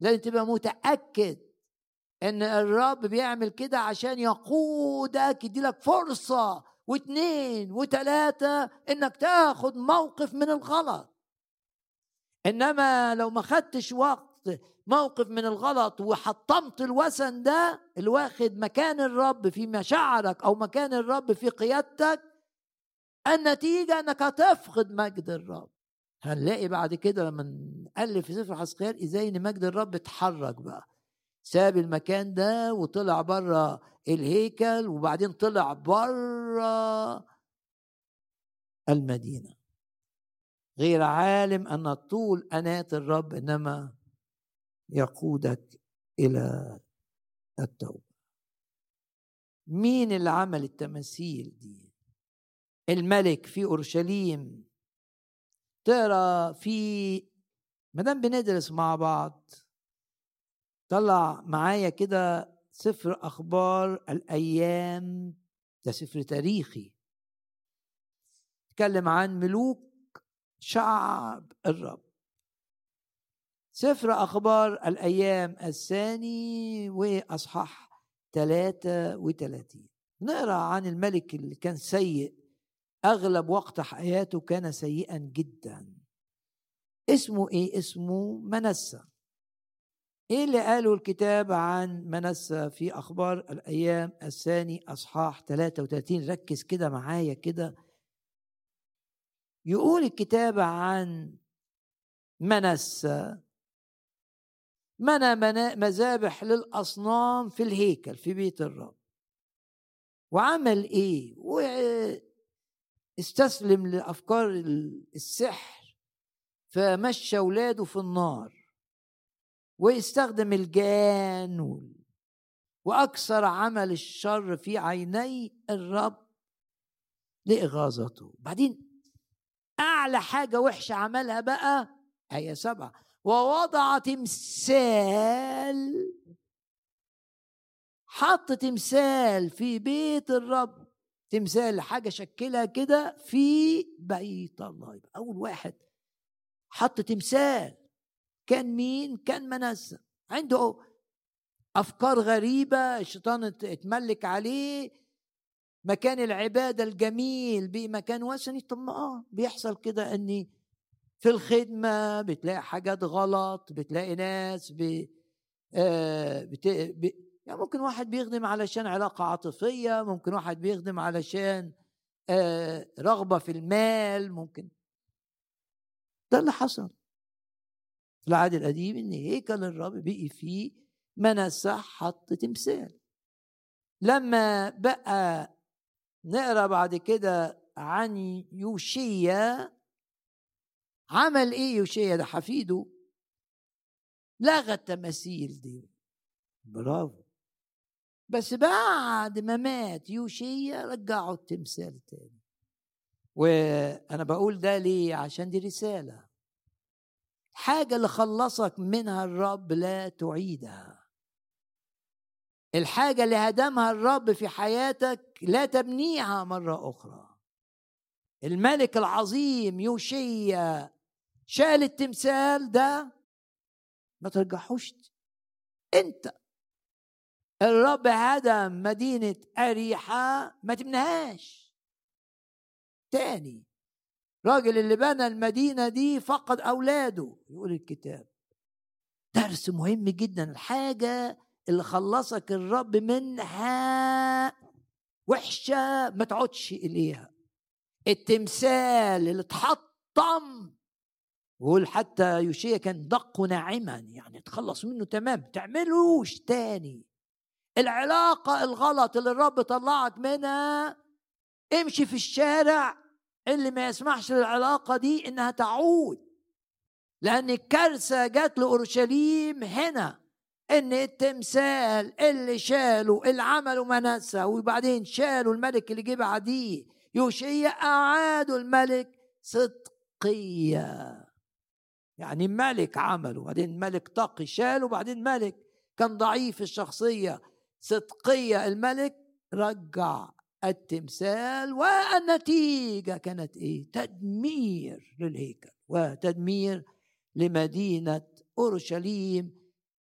Speaker 1: لازم تبقى متأكد إن الرب بيعمل كده عشان يقودك يديلك فرصة واثنين وثلاثه إنك تاخد موقف من الغلط. إنما لو ما خدتش وقت موقف من الغلط وحطمت الوثن ده اللي واخد مكان الرب في مشاعرك أو مكان الرب في قيادتك النتيجة إنك هتفقد مجد الرب. هنلاقي بعد كده لما نألف في سفر حسقيال إزاي إن مجد الرب اتحرك بقى. ساب المكان ده وطلع بره الهيكل وبعدين طلع بره المدينة. غير عالم أن طول أنات الرب إنما يقودك إلى التوبة. مين اللي عمل التماثيل دي؟ الملك في أورشليم. تقرا في ما دام بندرس مع بعض طلع معايا كده سفر أخبار الأيام. ده سفر تاريخي. اتكلم عن ملوك شعب الرب. سفر أخبار الأيام الثاني وأصحاح 33 نقرأ عن الملك اللي كان سيء. أغلب وقت حياته كان سيئا جدا. اسمه إيه؟ اسمه منسى. إيه اللي قاله الكتاب عن منسى في أخبار الأيام الثاني أصحاح 33 ركز كده معايا كده. يقول الكتاب عن منسى منى مذابح للأصنام في الهيكل في بيت الرب. وعمل إيه؟ واستسلم لأفكار السحر فمشى ولاده في النار واستخدم الجان وأكثر عمل الشر في عيني الرب لإغاظته. بعدين أعلى حاجة وحشة عملها بقى آية سبعة. ووضع تمثال حط تمثال في بيت الرب. تمثال حاجة شكلها كده في بيت الله. يبقى أول واحد حط تمثال. كان مين؟ كان منسى عنده أفكار غريبة الشيطان اتملك عليه. مكان العبادة الجميل بمكان وثني طب ما آه بيحصل كده إني في الخدمة بتلاقي حاجات غلط بتلاقي ناس ب... آه بت... يعني ممكن واحد بيخدم علشان علاقة عاطفية ممكن واحد بيخدم علشان آه رغبة في المال ممكن. ده اللي حصل. في العهد القديم إن هيكل الرب بقي فيه منسح حط تمثال. لما بقى نقرأ بعد كده عن يوشيا. عمل إيه يوشيا ده؟ حفيده. لغى التماثيل دي. برافو. بس بعد ما مات يوشيا رجعوا التمثال تاني. وأنا بقول ده ليه؟ عشان دي رسالة. الحاجة اللي خلصك منها الرب لا تعيدها. الحاجة اللي هدمها الرب في حياتك لا تبنيها مرة أخرى. الملك العظيم يوشيا شال التمثال ده. ما ترجعوش أنت. الرب هدم مدينة أريحة ما تبنهاش تاني. راجل اللي بنى المدينة دي فقد أولاده. يقول الكتاب. درس مهم جدا. الحاجة اللي خلصك الرب منها وحشة ما تعودش إليها. التمثال اللي اتحطم ويقول حتى يوشيا كان دق ناعما يعني تخلص منه تمام تعملوش تاني. العلاقة الغلط اللي الرب طلعك منها امشي في الشارع اللي ما يسمحش للعلاقة دي إنها تعود. لأن الكارثة جات لأورشليم هنا. إن التمثال اللي شالوا اللي عملوا منسى وبعدين شالوا الملك اللي جه بعديه يوشيا اعادوا الملك صدقية يعني ملك عمله بعدين ملك تقي شاله وبعدين ملك كان ضعيف الشخصية. صدقية الملك رجع التمثال والنتيجة كانت إيه؟ تدمير للهيكل وتدمير لمدينة أورشليم.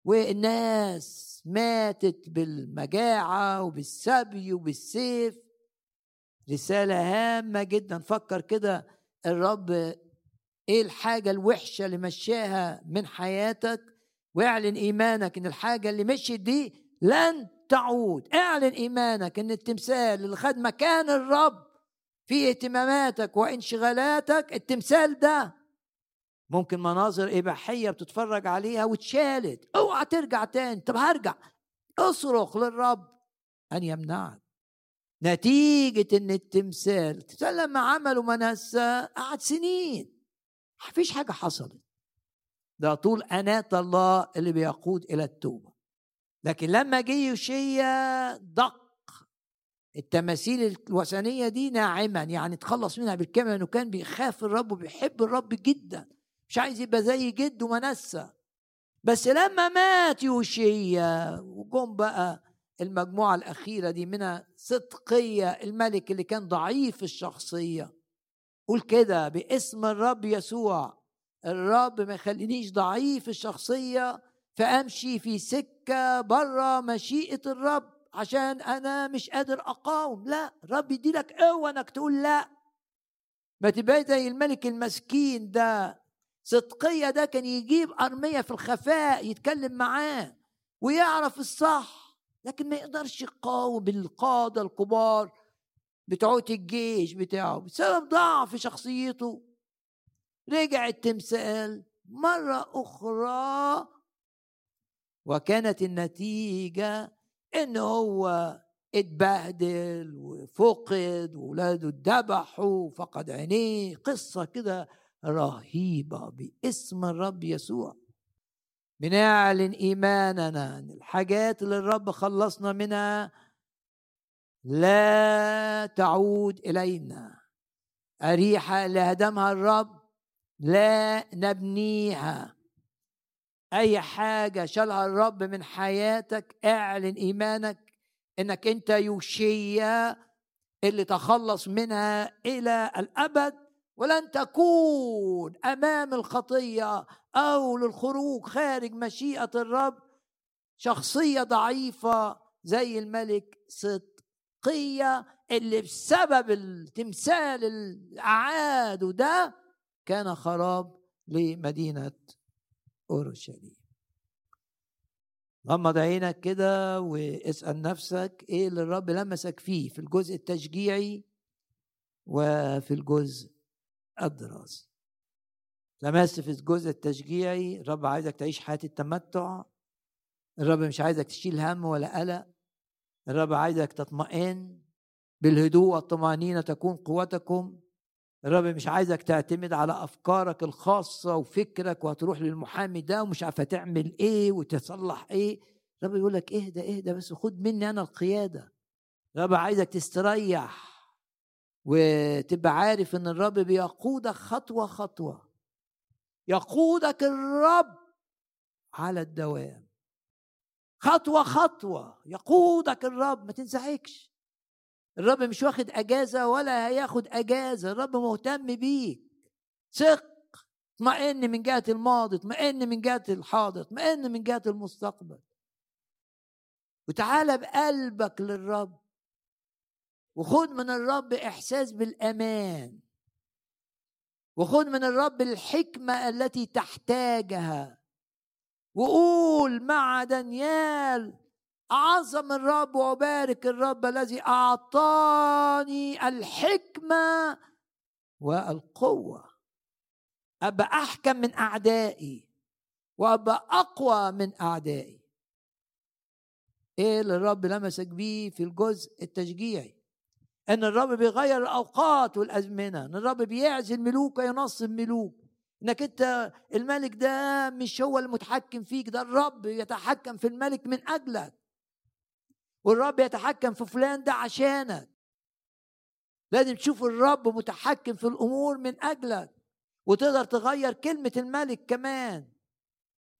Speaker 1: والناس ماتت بالمجاعة وبالسبي وبالسيف. رسالة هامة جدا. فكر كده الرب إيه الحاجة الوحشة اللي مشاها من حياتك؟ واعلن إيمانك إن الحاجة اللي مشيت دي لن تعود. اعلن إيمانك إن التمثال اللي خد مكان الرب في اهتماماتك وانشغالاتك التمثال ده ممكن مناظر إباحية بتتفرج عليها واتشالت أوعى ترجع تاني. طب هرجع. اصرخ للرب. أن يمنعك. نتيجة إن التمثال التمثال لما عملوا منسى قعد سنين. مفيش حاجة حصلت. ده طول أناة الله اللي بيقود إلى التوبة. لكن لما جه يوشيا دق. التماثيل الوثنية دي ناعما. يعني تخلص منها بالكامل انه كان بيخاف الرب وبيحب الرب جدا. مش عايز يبقى زي جده منسى بس لما مات يوشيا وجم بقى المجموعة الأخيرة دي منها صدقية الملك اللي كان ضعيف الشخصية. قول كده باسم الرب يسوع. الرب ما يخلينيش ضعيف الشخصية فأمشي في سكة بره مشيئة الرب عشان أنا مش قادر أقاوم. لا الرب يدي لك قوة إنك تقول لا. ما تبقى زي الملك المسكين ده. صدقية ده كان يجيب أرمية في الخفاء يتكلم معاه ويعرف الصح لكن ما يقدرش يقاوم بالقادة الكبار بتوع الجيش بتاعه بسبب ضعف شخصيته. رجع التمثال مرة أخرى وكانت النتيجة إن هو اتبهدل وفقد وولاده اتذبحوا وفقد عينيه قصة كده رهيبة باسم الرب يسوع. بنعلن إيماننا أن الحاجات اللي الرب خلصنا منها لا تعود إلينا. أريحة اللي هدمها الرب لا نبنيها. أي حاجة شالها الرب من حياتك اعلن إيمانك إنك أنت يوشيا اللي تخلص منها إلى الأبد. ولن تكون أمام الخطية أو للخروج خارج مشيئة الرب شخصية ضعيفة زي الملك صدقية اللي بسبب التمثال الأعاد ده كان خراب لمدينة أورشليم. غمض عينك كده واسأل نفسك إيه اللي الرب لمسك فيه في الجزء التشجيعي وفي الجزء الدراسي لمست في الجزء التشجيعي. الرب عايزك تعيش حياة التمتع. الرب مش عايزك تشيل هم ولا قلق. الرب عايزك تطمئن بالهدوء والطمأنينة تكون قوتكم. الرب مش عايزك تعتمد على أفكارك الخاصة وفكرك وهتروح للمحامي ده ومش عارفة تعمل إيه وتصلح إيه. الرب يقول لك اهدى اهدى بس خد مني أنا القيادة. الرب عايزك تستريح. وتبقى عارف إن الرب بيقودك خطوة خطوة. يقودك الرب على الدوام. خطوة خطوة. يقودك الرب. ما تنزعجش. الرب مش واخد أجازة ولا هياخد أجازة. الرب مهتم بيك. ثق. اطمئن من جهة الماضي. اطمئن من جهة الحاضر. اطمئن من جهة المستقبل. وتعالى بقلبك للرب. وخد من الرب إحساس بالأمان. وخد من الرب الحكمة التي تحتاجها. وقول مع دانيال أعظم الرب وأبارك الرب الذي أعطاني الحكمة والقوة. أبقى أحكم من أعدائي وأبقى أقوى من أعدائي. إيه اللي الرب لمسك بيه في الجزء التشجيعي؟ إن الرب بيغير الأوقات والأزمنة إن الرب بيعزل ملوك وينصب ملوك إنك أنت الملك ده مش هو المتحكم فيك ده الرب يتحكم في الملك من أجلك. والرب يتحكم في فلان ده عشانك. لازم تشوف الرب متحكم في الأمور من أجلك. وتقدر تغير كلمة الملك كمان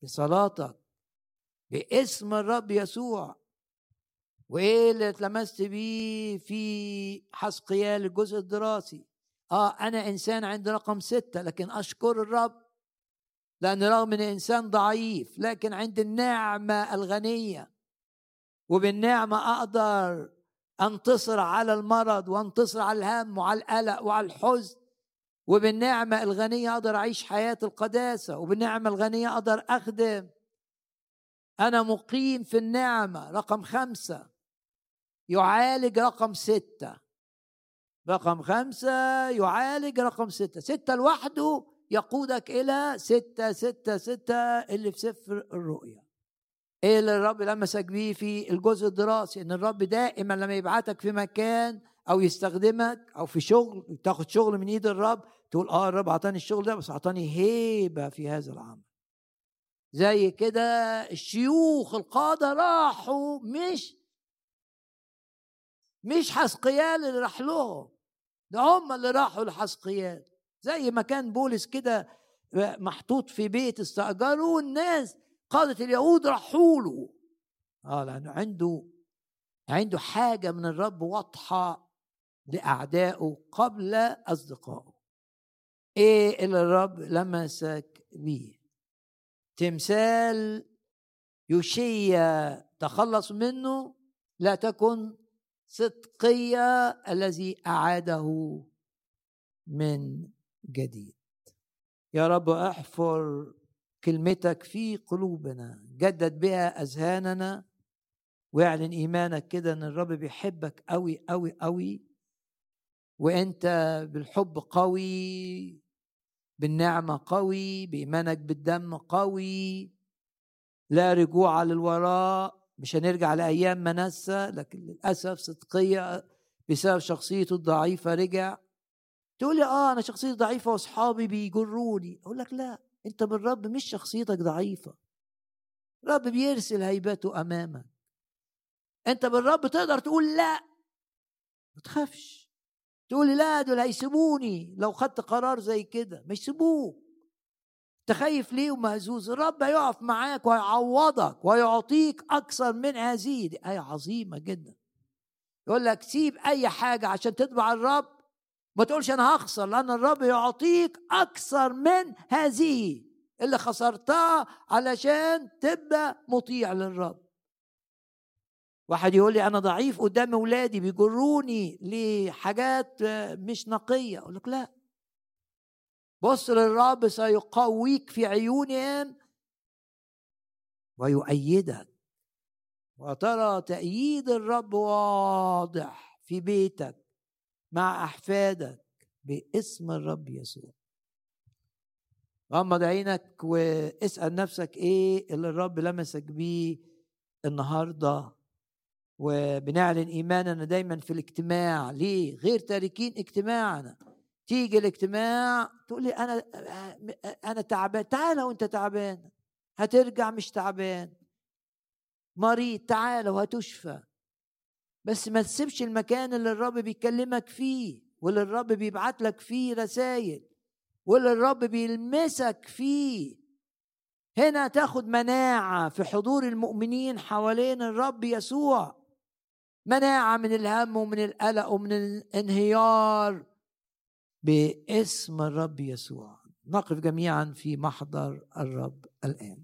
Speaker 1: بصلاتك باسم الرب يسوع. وإيه اللي اتلمست بيه في حسقيال الجزء الدراسي؟ آه أنا إنسان عند رقم ستة لكن أشكر الرب لأن رغم ان إنسان ضعيف لكن عند النعمة الغنية وبالنعمة أقدر أنتصر على المرض وأنتصر على الهم وعلى القلق وعلى الحزن وبالنعمة الغنية أقدر أعيش حياة القداسة وبالنعمة الغنية أقدر أخدم. أنا مقيم في النعمة رقم خمسة. يعالج رقم ستة. رقم خمسة يعالج رقم ستة. ستة لوحده يقودك إلى ستة ستة ستة اللي في سفر الرؤيا. إيه اللي الرب لمسك بيه في الجزء الدراسي؟ إن الرب دائما لما يبعتك في مكان أو يستخدمك أو في شغل تاخد شغل من إيد الرب تقول آه الرب اعطاني الشغل ده بس اعطاني هيبة في هذا العمل. زي كده الشيوخ القادة راحوا مش مش حسقيال اللي راح لهم ده هم اللي راحوا لحسقيال زي ما كان بولس كده محطوط في بيت استأجره والناس قادة اليهود راحوا له. آه لأنه عنده عنده حاجة من الرب واضحة لأعدائه قبل أصدقائه. إيه اللي الرب لمسك بيه تمثال يوشيا تخلص منه لا تكن صدقية الذي أعاده من جديد. يا رب احفر كلمتك في قلوبنا جدد بها أذهاننا واعلن إيمانك كده إن الرب بيحبك قوي قوي قوي وأنت بالحب قوي بالنعمة قوي بإيمانك بالدم قوي لا رجوع للوراء مش هنرجع لأيام منسى لكن للأسف صدقية بسبب شخصيته الضعيفة رجع. تقول لي آه أنا شخصيتي ضعيفة وأصحابي بيجروني. أقول لك لا أنت بالرب مش شخصيتك ضعيفة. الرب بيرسل هيبته أمامك. أنت بالرب تقدر تقول لا. ما تخافش. تقول لا دول هيسيبوني لو خدت قرار زي كده. مش يسيبوك. أنت خايف ليه ومهزوز؟ الرب هيقف معاك وهيعوضك ويعطيك أكثر من هذه. دي آية عظيمة جدا. يقول لك سيب أي حاجة عشان تتبع الرب. ما تقولش أنا هخسر لأن الرب يعطيك أكثر من هذه اللي خسرتها علشان تبقى مطيع للرب. واحد يقول لي أنا ضعيف قدام أولادي بيجروني لحاجات مش نقية. أقول لك لا. بص للرب سيقويك في عيونهم ويؤيدك. وترى تأييد الرب واضح في بيتك مع أحفادك باسم الرب يسوع. غمض عينك واسأل نفسك إيه اللي الرب لمسك بيه النهارده. وبنعلن إيماننا دايما في الاجتماع ليه؟ غير تاركين اجتماعنا. تيجي الاجتماع تقول لي أنا أنا تعبان تعالى وانت تعبان هترجع مش تعبان. مريض تعالى وهتشفى. بس ما تسيبش المكان اللي الرب بيكلمك فيه واللي الرب بيبعت لك فيه رسائل واللي الرب بيلمسك فيه. هنا تاخد مناعة في حضور المؤمنين حوالين الرب يسوع. مناعة من الهم ومن القلق ومن الانهيار. باسم الرب يسوع. نقف جميعا في محضر الرب الآن.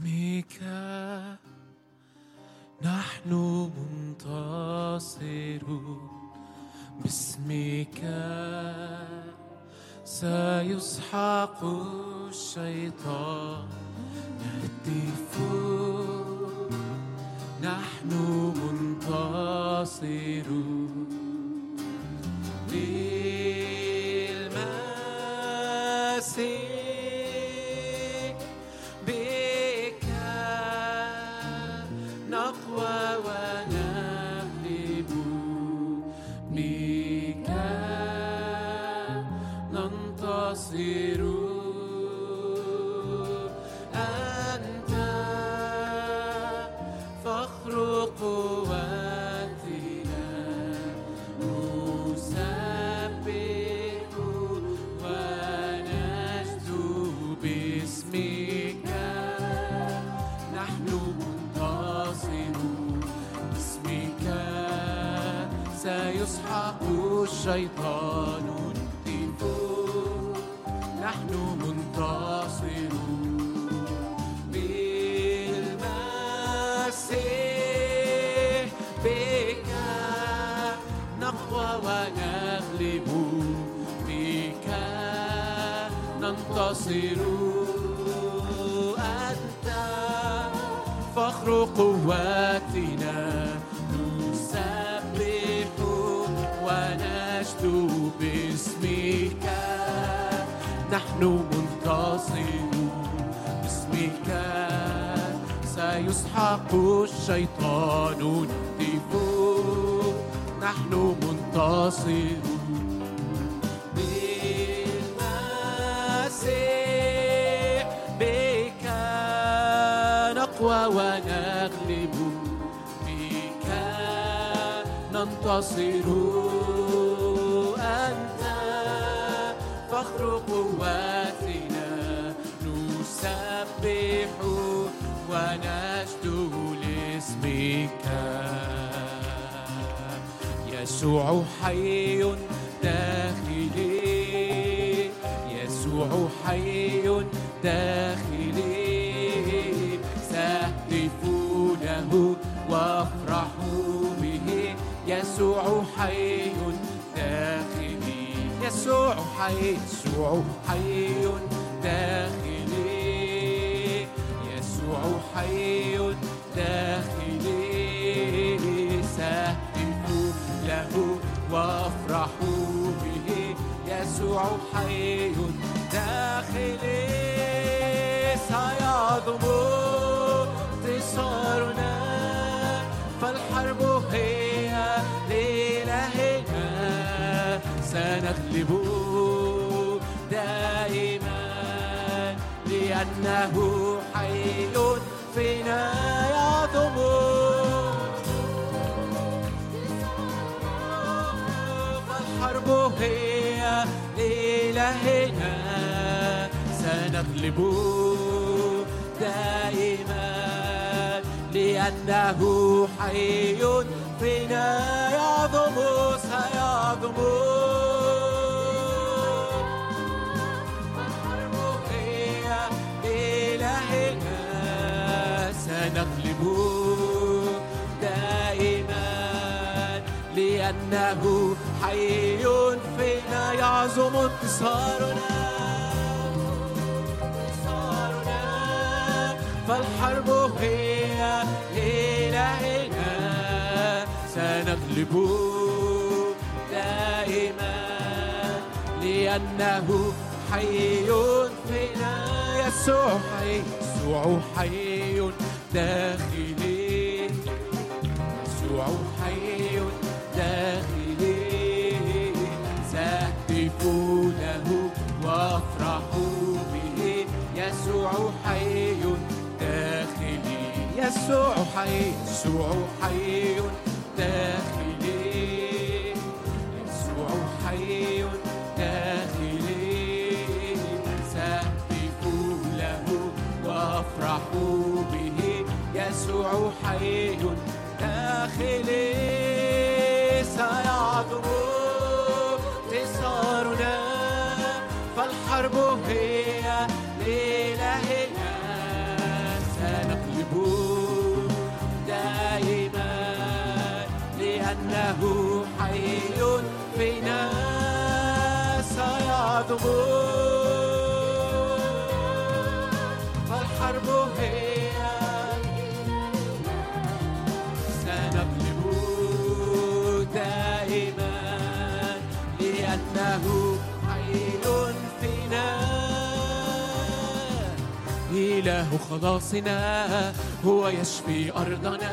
Speaker 2: باسمك نحن منتصرون باسمك سيسحق الشيطان نهتف نحن منتصرون للمسيح الشيطان نهتف نحن منتصرون بالمسيح بك. نقوى ونغلب بك. ننتصر. أنت فخر قواتنا. باسمك نحن منتصرون باسمك. سيسحق الشيطان نهتف نحن منتصرون بالمسيح بك نقوى ونغلب بك ننتصر فخر قواتنا نسبح ونشدو لاسمك. يسوع حي داخلي يسوع حي داخلي. سهتف له وأفرح به يسوع حي يسوع حي يسوع حي داخلي. يسوع حي داخلي. سهتف له وافرح به. يسوع حي داخلي. سيعظم انتصارنا سنغلب دائما لأنه حي فينا يعظم فالحرب هي لإلهنا سنغلب دائما لأنه حي فينا يعظم لأنه حي فينا يعظم انتصارنا. انتصارنا. فالحرب هي لإلهنا. سنغلب لأنه حي فينا يسوع حي يسوع حي داخلي. يسوع حي داخلي. سأهتف له وأفرح به. يسوع حي داخلي. يسوع حي يسوع حي داخلي. يسوع حي داخلي وأفرح به يسوع حي داخلي. سيعظم انتصارنا فالحرب هي لإلهنا. سنغلب دائما لأنه حي فينا. سيعظم إله خلاصنا هو يشفي أرضنا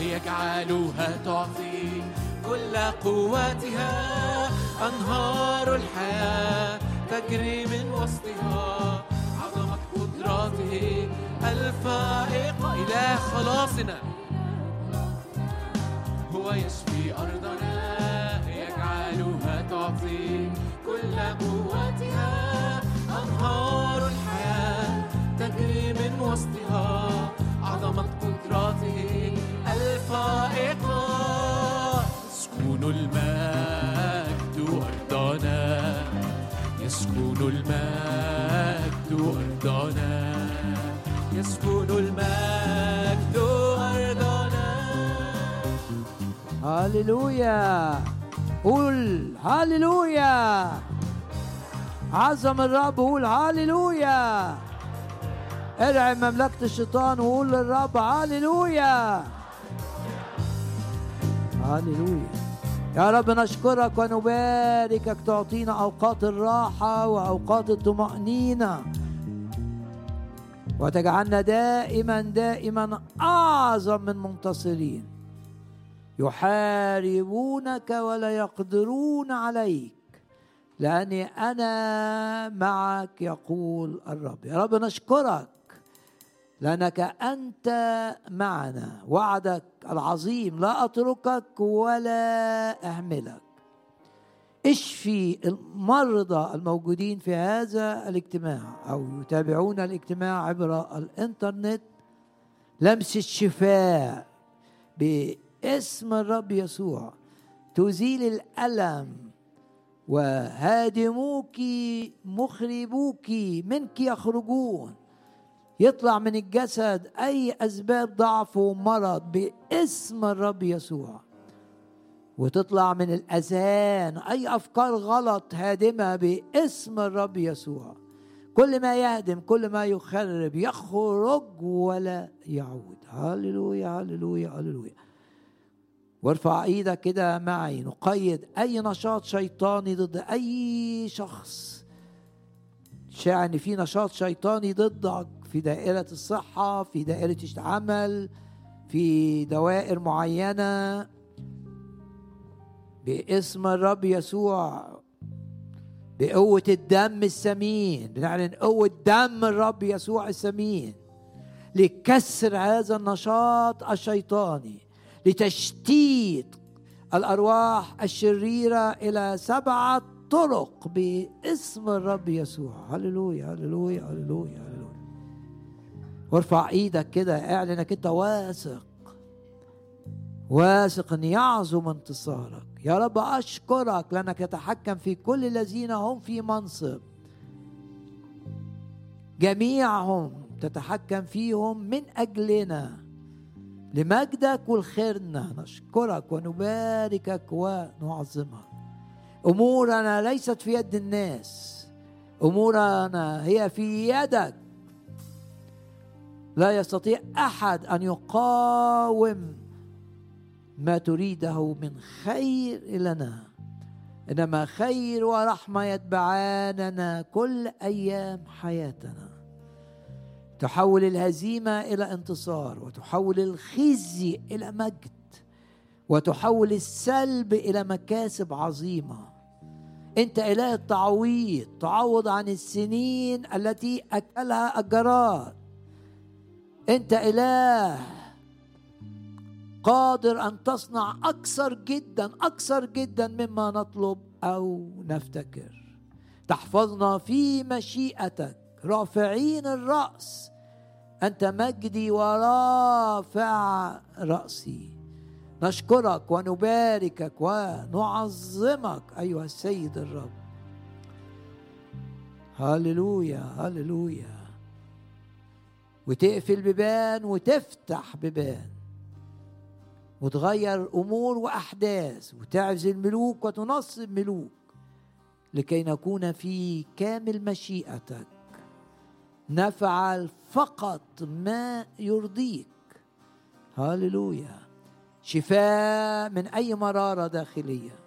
Speaker 2: يجعلها تعطي كل قواتها. أنهار الحياة تجري من وسطها عظمة قدراته الفائقة إله خلاصنا. هو يشفي أرضنا يجعلها تعطي كل قوتها أنهار الفائقة. يسكن المجد أرضنا يسكن المجد أرضنا يسكن المجد أرضنا
Speaker 1: هللويا قول هللويا عظم الرب قول هللويا ارعب مملكة الشيطان وقول للرب هللويا هللويا يا رب نشكرك ونباركك تعطينا أوقات الراحة وأوقات الطمأنينة. وتجعلنا دائما دائما أعظم من منتصرين. يحاربونك ولا يقدرون عليك لأني أنا معك يقول الرب. يا رب نشكرك. لأنك أنت معنا. وعدك العظيم. لا أتركك ولا أهملك. اشفي المرضى الموجودين في هذا الاجتماع أو يتابعون الاجتماع عبر الإنترنت. لمسه شفاء باسم الرب يسوع. تزيل الألم. وهادموك مخربوك منك يخرجون. يطلع من الجسد أي أسباب ضعف ومرض باسم الرب يسوع. وتطلع من الاذهان أي أفكار غلط هادمة باسم الرب يسوع. كل ما يهدم كل ما يخرب يخرج ولا يعود. هللويا هللويا هللويا. وارفع إيدك كده معي. نقيد أي نشاط شيطاني ضد أي شخص. شاعر إن في نشاط شيطاني ضدك. في دائرة الصحة في دائرة العمل في دوائر معينة. باسم الرب يسوع بقوة الدم السمين. بنعلن قوة دم الرب يسوع السمين لكسر هذا النشاط الشيطاني لتشتيت الأرواح الشريرة إلى سبعة طرق باسم الرب يسوع. هللويا هللويا هللويا هللويا. وارفع إيدك كده اعلن انك انت واثق. واثق ان يعظم انتصارك. يا رب اشكرك لانك تتحكم في كل الذين هم في منصب. جميعهم تتحكم فيهم من أجلنا. لمجدك والخيرنا. نشكرك ونباركك ونعظمك. أمورنا ليست في يد الناس. أمورنا هي في يدك. لا يستطيع أحد أن يقاوم ما تريده من خير لنا. إنما خير ورحمة يتبعاننا كل أيام حياتنا. تحول الهزيمة إلى انتصار وتحول الخزي إلى مجد وتحول السلب إلى مكاسب عظيمة. أنت إله التعويض تعوض عن السنين التي أكلها الجراد انت إله قادر أن تصنع أكثر جدا أكثر جدا مما نطلب أو نفتكر. تحفظنا في مشيئتك. رافعين الرأس. أنت مجدي ورافع رأسي. نشكرك ونباركك ونعظمك. أيها السيد الرب. هللويا هللويا. وتقفل بيبان وتفتح بيبان وتغير امور وأحداث وتعزل ملوك وتنصب ملوك لكي نكون في كامل مشيئتك. نفعل فقط ما يرضيك. هللويا شفاء من أي مرارة داخلية.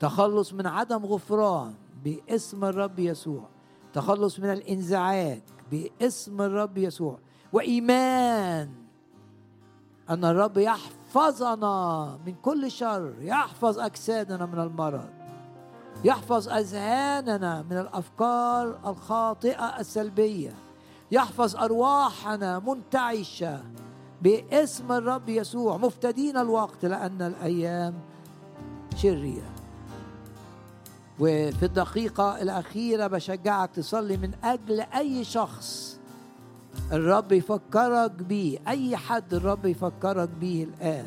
Speaker 1: تخلص من عدم غفران باسم الرب يسوع. تخلص من الإنزعاج. باسم الرب يسوع. وإيمان. أن الرب يحفظنا من كل شر. يحفظ أجسادنا من المرض. يحفظ أذهاننا من الأفكار الخاطئة السلبية. يحفظ أرواحنا منتعشة باسم الرب يسوع. مفتدين الوقت لأن الأيام شريره وفي الدقيقة الأخيرة بشجعك تصلي من أجل أي شخص الرب يفكرك بيه أي حد الرب يفكرك بيه الآن.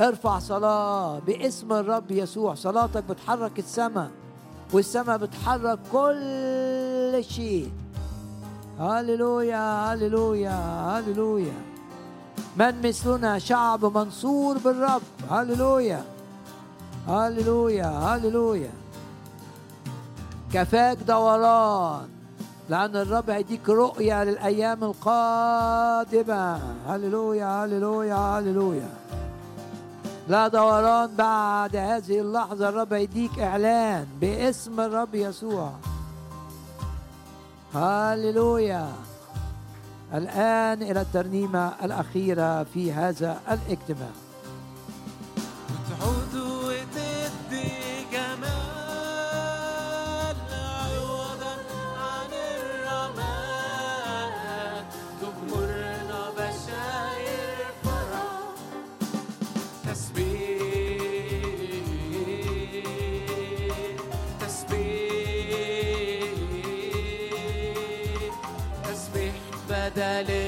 Speaker 1: ارفع صلاة باسم الرب يسوع. صلاتك بتحرك السماء والسماء بتحرك كل شيء. هللويا هللويا هللويا. من مثلنا شعب منصور بالرب. هللويا هللويا هللويا. كفاك دوران لأن الرب هيديك رؤية للأيام القادمة. هللويا هللويا هللويا. لا دوران بعد هذه اللحظة الرب هيديك إعلان باسم الرب يسوع. هللويا. الآن إلى الترنيمة الأخيرة في هذا الاجتماع.
Speaker 2: بدل